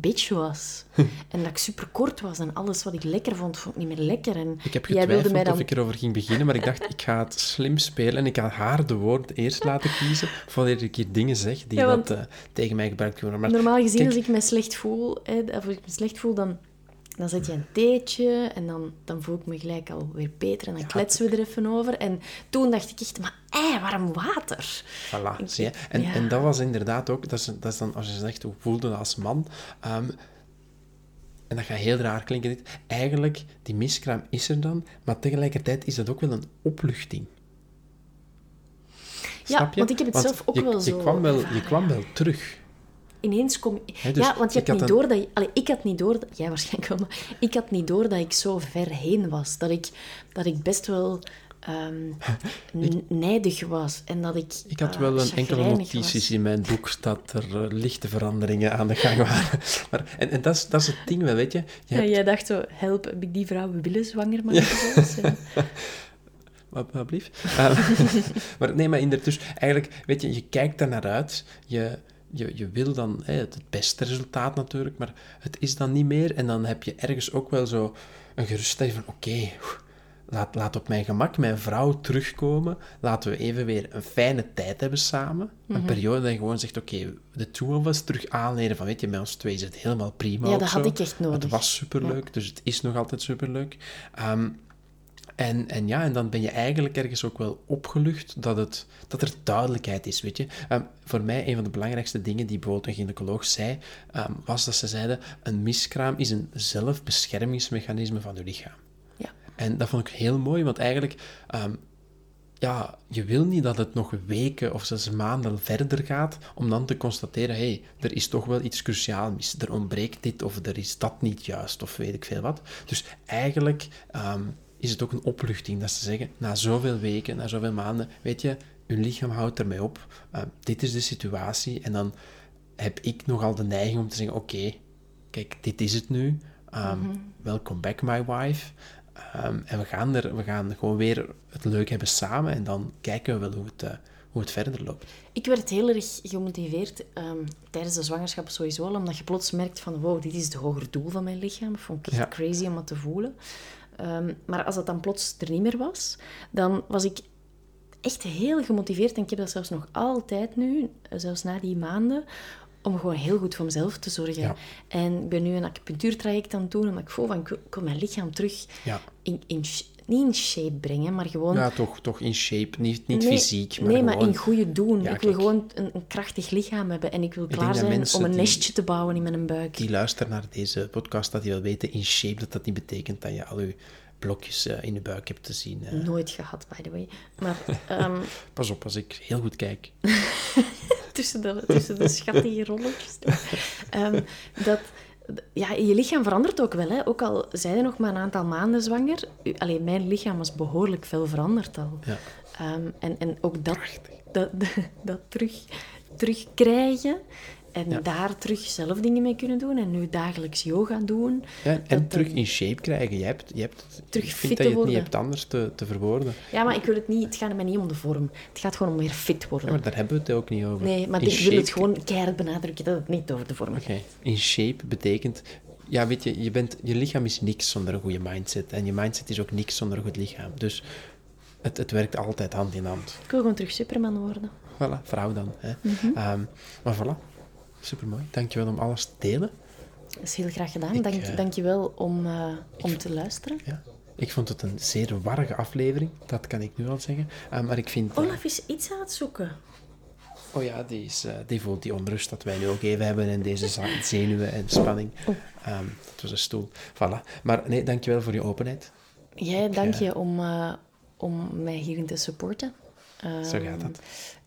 bitch was. en dat ik super kort was en alles wat ik lekker vond, vond ik niet meer lekker. En Ik heb getwijfeld mij dan... of ik erover ging beginnen, maar ik dacht, ik ga het slim spelen en ik ga haar de woorden eerst laten kiezen, voordat ik hier dingen zeg die Ja, dat, eh, tegen mij gebruikt kunnen worden. Maar Normaal gezien, kijk, als ik me slecht voel, hè, of ik me slecht voel, dan, dan zet je een theetje en dan, dan voel ik me gelijk alweer beter en dan kletsen we er even over. En toen dacht ik echt, maar ei, warm water. Voilà, Ik- zie je. En, ja. en dat was inderdaad ook, dat is, dat is dan als je zegt, hoe voelde dat als man? Ehm, en dat gaat heel raar klinken, dit. Eigenlijk, die miskraam is er dan, maar tegelijkertijd is dat ook wel een opluchting. Ja, Snap je? want ik heb het zelf ook je, wel je zo Kwam wel, je kwam wel terug. Ineens kom je... Dus ja, want je hebt had niet een- door dat je... Allee, ik had niet door... dat- Jij waarschijnlijk wel, maar ik had niet door dat ik zo ver heen was. Dat ik, dat ik best wel n- nijdig was. En dat ik Ik had eh, wel een enkele notities in mijn boek dat er eh, lichte veranderingen aan de gang waren. Maar, en en dat, is, dat is het ding wel, weet je. je Ja, hebt- jij dacht zo, help, heb ik die vrouw willen zwanger maken? Ja. Wat, wat blieft? Eh, maar nee, maar dus eigenlijk, weet je, je kijkt daar naar uit. Je, je, je wil dan hè, het beste resultaat natuurlijk, maar het is dan niet meer. En dan heb je ergens ook wel zo een geruststelling van, oké, laat, laat op mijn gemak mijn vrouw terugkomen. Laten we even weer een fijne tijd hebben samen. Een Mhm. periode dat je gewoon zegt, oké, de two of us terug aanleren van, weet je, bij ons twee is het helemaal prima Ja, dat zo. had ik echt nodig. Het was superleuk, dus het is nog altijd superleuk. Ehm, en, en ja, en dan ben je eigenlijk ergens ook wel opgelucht dat, het, dat er duidelijkheid is, weet je. Ehm, voor mij, een van de belangrijkste dingen die bijvoorbeeld een gynaecoloog zei, ehm, was dat ze zeiden, een miskraam is een zelfbeschermingsmechanisme van je lichaam. Ja. En dat vond ik heel mooi, want eigenlijk, ehm, ja, je wil niet dat het nog weken of zelfs maanden verder gaat, om dan te constateren, hé, hey, er is toch wel iets cruciaal mis. Er ontbreekt dit, of er is dat niet juist, of weet ik veel wat. Dus eigenlijk is het ook een opluchting dat ze zeggen, na zoveel weken, na zoveel maanden, weet je, uw lichaam houdt ermee op. Eh, dit is de situatie. En dan heb ik nogal de neiging om te zeggen, oké, kijk, dit is het nu. Ehm, Welcome back, my wife. Ehm, en we gaan, er, we gaan gewoon weer het leuk hebben samen. En dan kijken we wel hoe het, eh, hoe het verder loopt. Ik werd heel erg gemotiveerd ehm, tijdens de zwangerschap sowieso, al, omdat je plots merkt van wow, dit is het hoger doel van mijn lichaam. Vond ik echt Ja. crazy om dat te voelen. Ehm, maar als dat dan plots er niet meer was, dan was ik echt heel gemotiveerd. En ik heb dat zelfs nog altijd nu, zelfs na die maanden, om gewoon heel goed voor mezelf te zorgen. Ja. En ik ben nu een acupunctuurtraject aan het doen, omdat ik voel van ik wil, ik wil mijn lichaam terug Ja. in, in, niet in shape brengen, maar gewoon... Ja, toch, toch in shape. Niet, niet Nee, fysiek, maar nee, maar in goede doen. Ja, ik wil kijk. gewoon een, een krachtig lichaam hebben. En ik wil klaar zijn om een die- nestje te bouwen in mijn buik. die luisteren naar deze podcast, dat die wel weten in shape, dat dat niet betekent dat je al je blokjes eh, in je buik hebt te zien. eh. Nooit gehad, by the way. Maar ehm, Pas op, als ik heel goed kijk. tussen, de, tussen de schattige rolletjes. Ehm, dat, ja, je lichaam verandert ook wel. Hè. Ook al zijn je nog maar een aantal maanden zwanger. Alleen mijn lichaam was behoorlijk veel veranderd al. Ja. Ehm, en, en ook dat, dat, dat terug, terugkrijgen. En daar terug zelf dingen mee kunnen doen. En nu dagelijks yoga doen. Ja, en Dat- terug in shape krijgen. Je hebt, je hebt, Terug ik fit vind te dat je het niet worden. hebt anders te, te verwoorden. Ja, maar ik wil het niet... Het gaat mij niet om de vorm. Het gaat gewoon om weer fit worden. Ja, maar daar hebben we het ook niet over. Nee, maar In ik wil het gewoon keihard benadrukken dat het niet over de vorm gaat. Oké, in shape betekent... Ja, weet je, je, bent, je lichaam is niks zonder een goede mindset. En je mindset is ook niks zonder een goed lichaam. Dus het, het werkt altijd hand in hand. Ik wil gewoon terug Superman worden. Voilà, vrouw dan. Hè. Mhm. Ehm, maar voilà, supermooi. Dankjewel om alles te delen. Dat is heel graag gedaan. Ik, Dank, eh, dank je wel om, eh, om te luisteren. Ja. Ik vond het een zeer warrige aflevering, dat kan ik nu al zeggen. Eh, maar ik vind... Olaf is iets aan het zoeken. Oh ja, die, is, die voelt die onrust dat wij nu ook even hebben en deze zenuwen en spanning. Oh. Ehm, dat was een stoel. Voilà. Maar nee, dankjewel voor je openheid. Jij, dank je om, om mij hierin te supporten. Zo Ehm, gaat dat.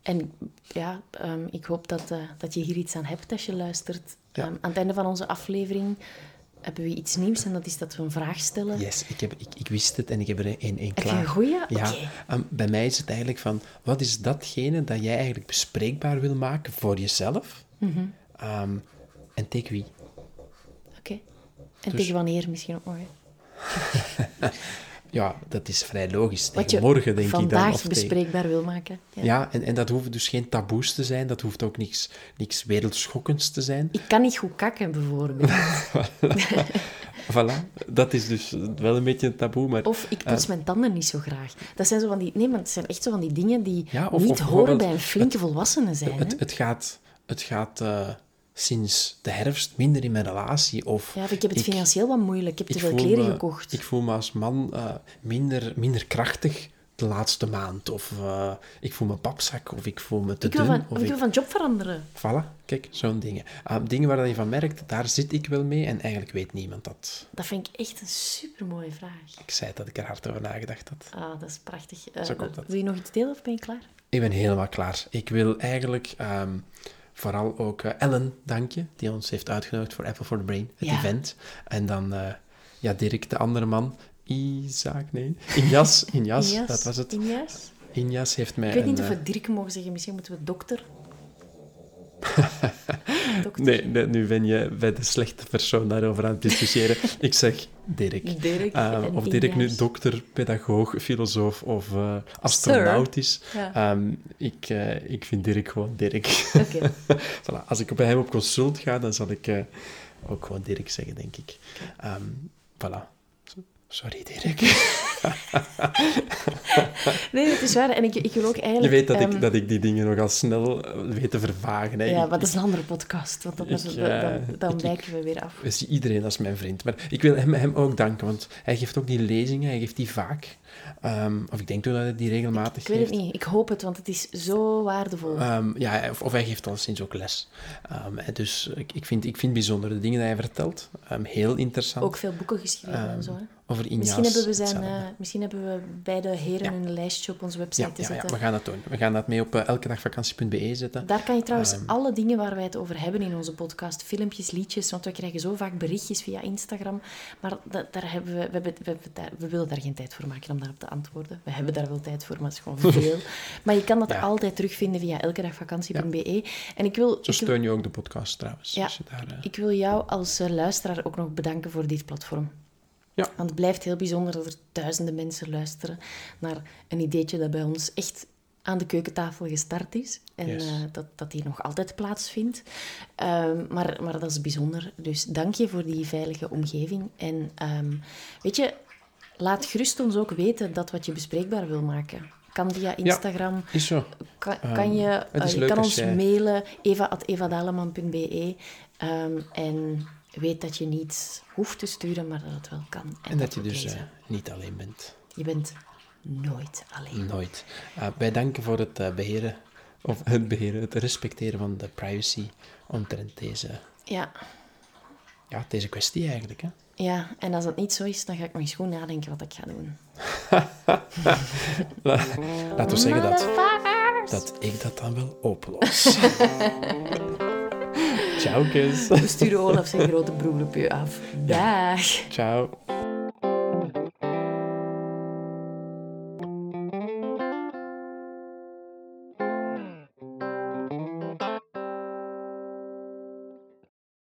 En ja, ehm, ik hoop dat, eh, dat je hier iets aan hebt als je luistert. Ja. Ehm, aan het einde van onze aflevering hebben we iets nieuws en dat is dat we een vraag stellen. Yes, ik, heb, ik, ik wist het en ik heb er een, een je klaar. een goeie? Ja, ehm, bij mij is het eigenlijk van, wat is datgene dat jij eigenlijk bespreekbaar wil maken voor jezelf? Mhm. En tegen wie? Oké. En Dus- tegen wanneer misschien ook nog. Ja, dat is vrij logisch. Wat je morgen, denk ik dan. vandaag tegen- bespreekbaar wil maken. Ja. Ja, en, en dat hoeven dus geen taboes te zijn. Dat hoeft ook niks, niks wereldschokkends te zijn. Ik kan niet goed kakken, bijvoorbeeld. Voilà, dat is dus wel een beetje een taboe, maar... Of ik poets mijn tanden niet zo graag. Dat zijn zo van die... Nee, maar het zijn echt zo van die dingen die Ja, of- niet of horen bij een flinke volwassene zijn. hè. Het, het gaat, het gaat eh, sinds de herfst minder in mijn relatie. Of Ja, of ik heb het financieel wat moeilijk. Ik heb te veel kleren me- gekocht. Ik voel me als man eh, minder, minder krachtig de laatste maand. Of eh, ik voel me papzak, of ik voel me te Ik dun. van, of ik ik- wil van job veranderen. Voilà, kijk, zo'n dingen. Ah, dingen waar je van merkt, daar zit ik wel mee en eigenlijk weet niemand dat. Dat vind ik echt een supermooie vraag. Ik zei dat ik er hard over nagedacht had. Ah, dat is prachtig. Eh, Zo komt dat. Wil je nog iets delen of ben je klaar? Ik ben helemaal klaar. Ik wil eigenlijk ehm, vooral ook eh, Ellen danken, die ons heeft uitgenodigd voor Apple for the Brain, het Ja. event. En dan eh, ja, Dirk, de andere man, Isaac, nee, Injas, Injas, Injas? dat was het. Injas? Injas heeft mij Ik weet niet een, of eh, we Dirk mogen zeggen. Misschien moeten we dokter. Nee, nu ben je bij de slechte persoon daarover aan het discussiëren. Ik zeg Dirk. Dirk en of Dirk nu dokter, pedagoog, filosoof of eh, astronaut is. Ja. Ehm, ik, eh, ik vind Dirk gewoon Dirk. Voilà. Als ik bij hem op consult ga, dan zal ik eh, ook gewoon Dirk zeggen, denk ik. Ehm voilà. Sorry, Dirk. Nee, het is waar. En ik, ik wil ook Je eigenlijk... weet dat, ehm, ik, dat ik die dingen nogal snel eh, weet te vervagen. Hè. Ja, maar dat is een andere podcast. Want Ik, dan, eh, dan, dan ik- wijken we weer af. Iedereen als mijn vriend. Maar ik wil hem, hem ook danken, want hij geeft ook die lezingen, hij geeft die vaak. Ehm, of ik denk toch dat hij die regelmatig Ik weet het geeft. niet. Ik hoop het, want het is zo waardevol. Ehm, ja, of, of hij geeft al sinds ook les. Ehm, en dus ik, ik, vind, ik vind bijzonder de dingen die hij vertelt. Ehm, heel interessant. ook veel boeken geschreven en Ehm, zo. Hè? Over Inja's. Misschien hebben, we zijn, eh, misschien hebben we beide heren Ja. een lijstje op onze website ja, te ja, ja, zetten. we gaan dat doen. We gaan dat mee op uh, elkedagvakantie.be zetten. Daar kan je trouwens Ehm. alle dingen waar wij het over hebben in onze podcast, filmpjes, liedjes, want we krijgen zo vaak berichtjes via Instagram, maar da- daar hebben we, we, hebben, we, daar- we willen daar geen tijd voor maken om daarop te antwoorden. We hebben daar wel tijd voor, maar het is gewoon veel. maar je kan dat Ja. altijd terugvinden via elkedagvakantie.be. En ik wil, Zo steun je ook de podcast trouwens. Ja. Daar, eh, ik wil jou als eh, luisteraar ook nog bedanken voor dit platform. Ja. Want het blijft heel bijzonder dat er duizenden mensen luisteren naar een ideetje dat bij ons echt aan de keukentafel gestart is. En Yes. eh, dat, dat die nog altijd plaatsvindt. Ehm, maar, maar dat is bijzonder. Dus dank je voor die veilige omgeving. En ehm, weet je, laat gerust ons ook weten dat wat je bespreekbaar wil maken. Kan via Instagram. Is zo. Kan, Ehm, kan je, eh, je kan ons jij- mailen, eva.evadaleman.be. En weet dat je niet hoeft te sturen, maar dat het wel kan. En, En dat je dus eh, niet alleen bent. Je bent nooit alleen. Nooit. Uh, wij danken voor het eh, beheren, of het beheren, het respecteren van de privacy omtrent deze, Ja, ja, deze kwestie eigenlijk. Hè? ja, en als dat niet zo is, dan ga ik nog eens goed nadenken wat ik ga doen. Laten we zeggen dat, dat ik dat dan wel oplos. Ciao, kus. We sturen Olaf zijn grote broer op je af. Dag! Ciao.